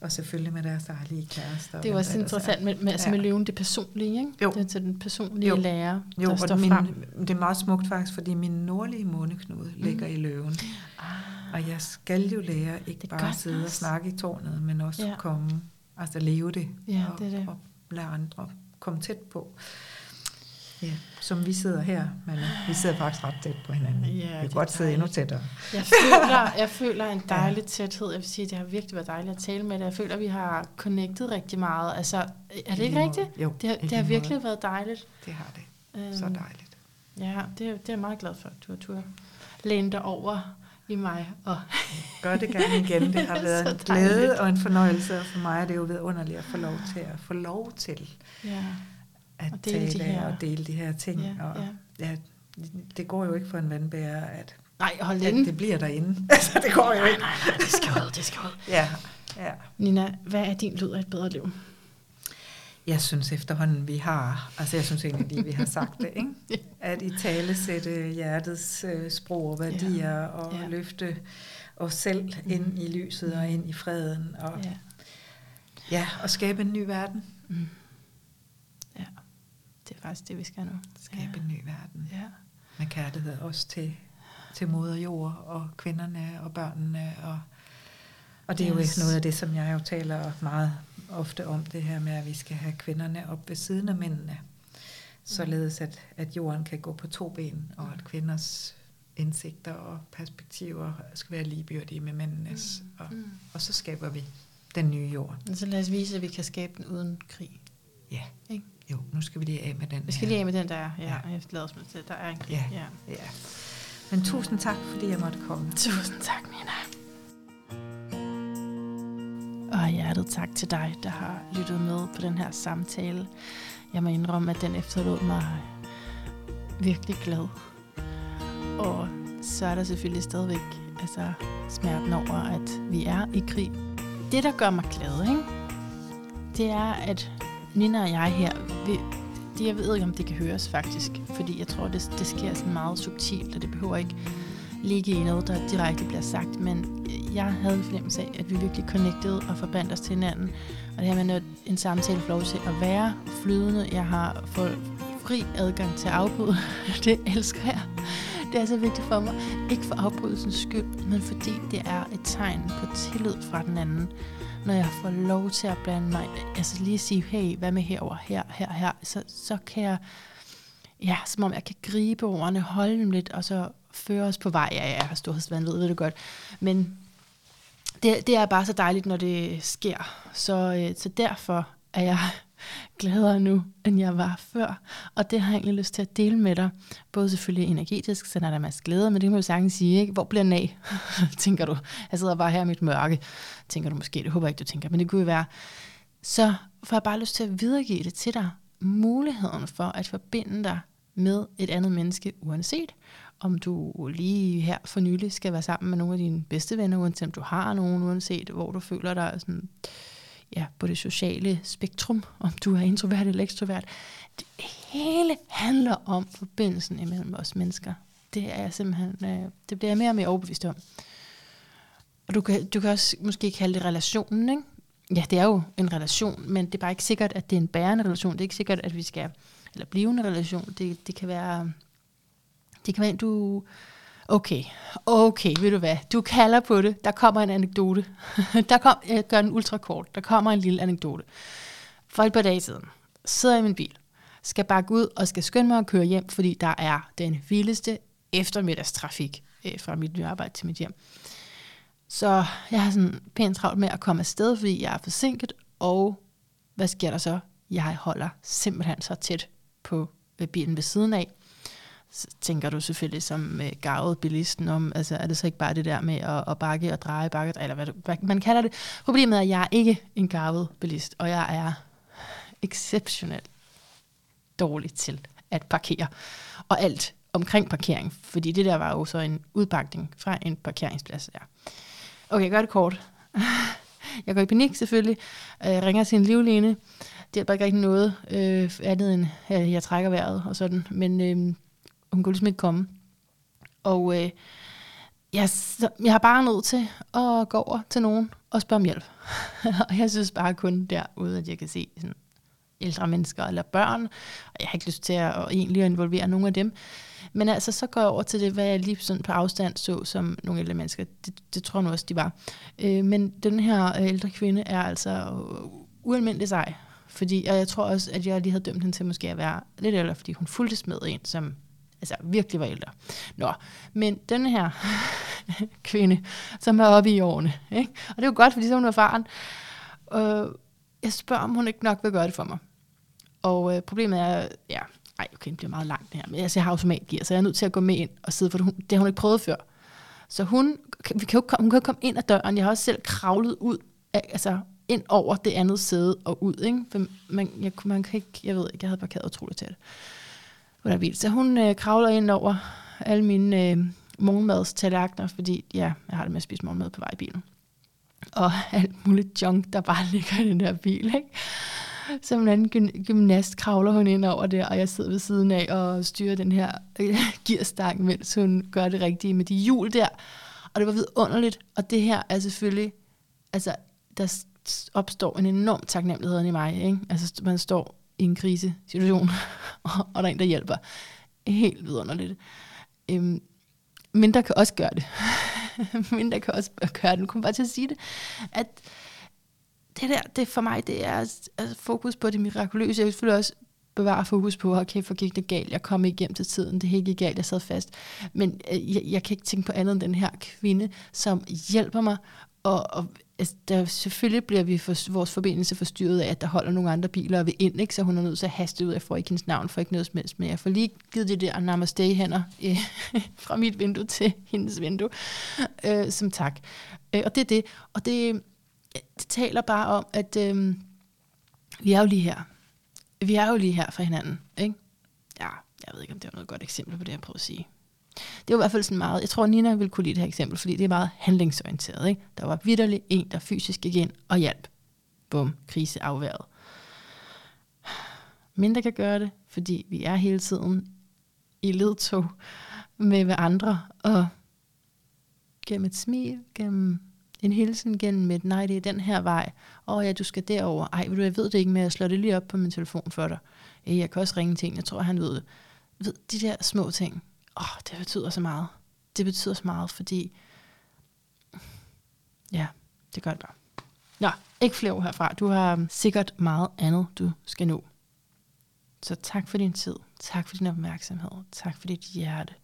og selvfølgelig med deres dejlige kærester. og Det er også er. interessant med, med, altså med Ja. løven, det personlige, ikke? Jo. Det er til den personlige Jo. lærer, Jo, der står og min, frem. det er meget smukt faktisk, fordi min nordlige måneknude ligger i løven. Ah, Og jeg skal jo lære ikke Det bare sidde og Lars. snakke i tårnet, men også Ja. ja. komme, altså leve det, Ja, og, det det. og lade andre komme tæt på. Ja, som vi sidder her, men vi sidder faktisk ret tæt på hinanden. Ja, vi kan er godt sidde endnu dejligt. tættere. Jeg føler, jeg føler en dejlig tæthed. Jeg vil sige, det har virkelig været dejligt at tale med dig. Jeg føler, vi har connectet rigtig meget. Altså, er det ikke rigtigt? Jo, Det har, det har virkelig måde. været dejligt. Det har det. Så Øhm, dejligt. Ja, det, er- det er jeg meget glad for, at du har tur læne dig over i mig. Og Gør det gerne igen. Det har Så været en dejligt. glæde og en fornøjelse, for mig er det jo vidunderligt at få lov til at få lov til ja, at Og dele de tale her- og dele de her ting. Ja, og, ja. ja, det går jo ikke for en vandbærer, at, nej, hold at det bliver derinde. altså, det går jo Nej, ikke. nej, nej, det skal ud, det skal ud. Ja, ja. Nina, hvad er din lyd af et bedre liv? Jeg synes efterhånden, vi har, altså jeg synes egentlig lige, vi har sagt det, ikke? At i tale sætte hjertets øh, sprog og værdier, ja. og Ja. løfte os selv ind i lyset og ind i freden, og Ja. ja, ja og skabe en ny verden. Mm. Det er faktisk det, vi skal nu. Skabe ja. en ny verden. Ja. Med kærlighed også til, til moder jord og kvinderne og børnene. Og, og det er Yes. jo noget af det, som jeg jo taler meget ofte om, det her med, at vi skal have kvinderne op ved siden af mændene. Således at, at jorden kan gå på to ben, og at kvinders indsigter og perspektiver skal være ligebyrdige med mændenes. Og, Mm. og så skaber vi den nye jord. Men så lad os vise, at vi kan skabe den uden krig. Ja, Ikke? Jo, nu skal vi lige af med den Vi skal her. lige af med den der, ja, Ja. ja. jeg glæder os med til, der er en krig. Ja. Ja. Ja. Men tusind tak, fordi jeg måtte komme. Tusind tak, Nina. Og hjertet tak til dig, der har lyttet med på den her samtale. Jeg må indrømme, at den efterlod mig virkelig glad. Og så er der selvfølgelig stadigvæk altså, smerten over, at vi er i krig. Det, der gør mig glad, ikke? det er, at Nina og jeg her, vi, det, jeg ved ikke, om det kan høres faktisk, fordi jeg tror, det, det sker sådan meget subtilt, og det behøver ikke ligge i noget, der direkte bliver sagt, men jeg havde en fornemmelse af, at vi virkelig connected og forbandt os til hinanden. Og det her med, at en samtale får lov til at være flydende. Jeg har fået fri adgang til afbrud. det elsker jeg. Det er så vigtigt for mig. Ikke for afbrydelsens skyld, men fordi det er et tegn på tillid fra den anden. Når jeg får lov til at blande mig, altså lige sige, hey, hvad med herover, her, her, her, så, så kan jeg, ja, som om jeg kan gribe ordene, holde dem lidt, og så føre os på vej. Ja, jeg har storhedsvandvid, ved du godt. Men det, det er bare så dejligt, når det sker. Så, øh, så derfor er jeg gladere nu, end jeg var før. Og det har jeg egentlig lyst til at dele med dig. Både selvfølgelig energetisk, så er der masser masse glæde, men det må jeg sagtens sige, ikke? Hvor bliver den af, tænker du? Jeg sidder bare her i mit mørke, tænker du måske. Det håber jeg ikke, du tænker, men det kunne jo være. Så får jeg bare lyst til at videregive det til dig. Muligheden for at forbinde dig med et andet menneske, uanset om du lige her for nylig skal være sammen med nogle af dine bedste venner, uanset om du har nogen, uanset hvor du føler dig sådan, ja, på det sociale spektrum, om du er introvert eller ekstrovert. Det hele handler om forbindelsen imellem os mennesker. Det er jeg simpelthen, øh, det bliver jeg mere og mere overbevist om. Og du kan, du kan også måske kalde det relationen, ikke? Ja, det er jo en relation, men det er bare ikke sikkert, at det er en bærende relation. Det er ikke sikkert, at vi skal, eller blive en relation. Det, det kan være Det kan være, du... Okay, okay, ved du hvad? Du kalder på det. Der kommer en anekdote. der kom, jeg gør den ultrakort. Der kommer en lille anekdote. For et par dage siden sidder jeg i min bil, skal bakke ud og skal skynde mig at køre hjem, fordi der er den vildeste eftermiddagstrafik øh, fra mit nye arbejde til mit hjem. Så jeg har sådan pænt travlt med at komme afsted, fordi jeg er forsinket, og hvad sker der så? Jeg holder simpelthen så tæt på øh, bilen ved siden af. Tænker du selvfølgelig som øh, gavet bilisten om, altså er det så ikke bare det der med at, at bakke og dreje, bakke, eller hvad, hvad man kalder det. Problemet er, at jeg er ikke en gavet bilist, og jeg er exceptionelt dårlig til at parkere. Og alt omkring parkering, fordi det der var jo så en udpakning fra en parkeringsplads. Ja. Okay, jeg gør det kort. Jeg går i panik selvfølgelig, jeg ringer til en livline. Det hjælper ikke rigtig noget øh, andet end, at jeg trækker vejret og sådan. Men øh, hun kunne ligesom ikke komme. Og øh, jeg, jeg har bare nødt til at gå over til nogen og spørge om hjælp. og jeg synes bare kun derude, at jeg kan se sådan, ældre mennesker eller børn, og jeg har ikke lyst til at, at egentlig involvere nogen af dem. Men altså, så går jeg over til det, hvad jeg lige sådan på afstand så som nogle ældre mennesker. Det, det tror jeg nu også, de var. Øh, men den her øh, ældre kvinde er altså øh, ualmindelig sej. Fordi, og jeg tror også, at jeg lige havde dømt hende til måske at være lidt ældre, fordi hun fulgte med en, som altså virkelig var ældre. Nå, men den her kvinde, som er oppe i årene, ikke? og det er jo godt, fordi så hun var faren, øh, jeg spørger, om hun ikke nok vil gøre det for mig. Og øh, problemet er, ja, ej, okay, det bliver meget langt det her, men altså, jeg har automatgear, så jeg er nødt til at gå med ind og sidde, for det, hun, det har hun ikke prøvet før. Så hun, vi kan jo, hun kan jo komme ind ad døren, jeg har også selv kravlet ud, altså ind over det andet sæde og ud, ikke? For man, jeg, man kan ikke, jeg ved ikke, jeg havde parkeret utroligt tæt. Hvordan vildt. Så hun øh, kravler ind over alle mine øh, morgenmadstallerkener, fordi ja, jeg har det med at spise morgenmad på vej i bilen. Og alt muligt junk, der bare ligger i den der bil, ikke? Som en anden gymnast kravler hun ind over det, og jeg sidder ved siden af og styrer den her øh, gearstang, mens hun gør det rigtige med de hjul der. Og det var vidunderligt, og det her er selvfølgelig, altså der opstår en enorm taknemmelighed i mig. Ikke? Altså man står i en krisesituation, og, og der er en, der hjælper. Helt vidunderligt. Øhm, mindre kan også gøre det. mindre kan også gøre det. Nu kunne bare til at sige det. At det der, det for mig, det er altså, fokus på det mirakuløse. Jeg vil selvfølgelig også bevare fokus på, okay, for gik det galt, jeg kom ikke hjem til tiden, det hele gik galt, jeg sad fast. Men øh, jeg, jeg kan ikke tænke på andet end den her kvinde, som hjælper mig, og, og altså, der, selvfølgelig bliver vi for, vores forbindelse forstyrret af, at der holder nogle andre biler ved ind, ikke? så hun er nødt til at haste ud, jeg får ikke hendes navn, for ikke noget som helst, men jeg får lige givet det der namaste hænder øh, fra mit vindue til hendes vindue, øh, som tak. Øh, og det er det, og det, det taler bare om, at øh, vi er jo lige her. Vi er jo lige her for hinanden, ikke? Ja, jeg ved ikke, om det er noget godt eksempel på det, jeg prøver at sige. Det var i hvert fald sådan meget, jeg tror Nina ville kunne lide det her eksempel, fordi det er meget handlingsorienteret. Ikke? Der var vidderlig en, der fysisk gik ind og hjalp. Bum, krise afværet. Mindre kan gøre det, fordi vi er hele tiden i ledtog med hvad andre, og gennem et smil, gennem en hilsen, gennem et, nej, det er den her vej, åh oh, ja, du skal derover. ej, ved du, jeg ved det ikke, men jeg slår det lige op på min telefon for dig. Jeg kan også ringe til en, jeg tror, han ved det. Ved, de der små ting, åh, det betyder så meget. Det betyder så meget, fordi, ja, det gør det bare. Nå, ikke flere ord herfra. Du har sikkert meget andet, du skal nå. Så tak for din tid. Tak for din opmærksomhed. Tak for dit hjerte.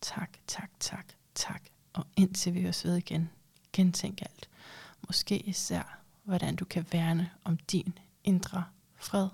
Tak, tak, tak, tak. Og indtil vi høres ved igen, gentænk alt. Måske især, hvordan du kan værne om din indre fred.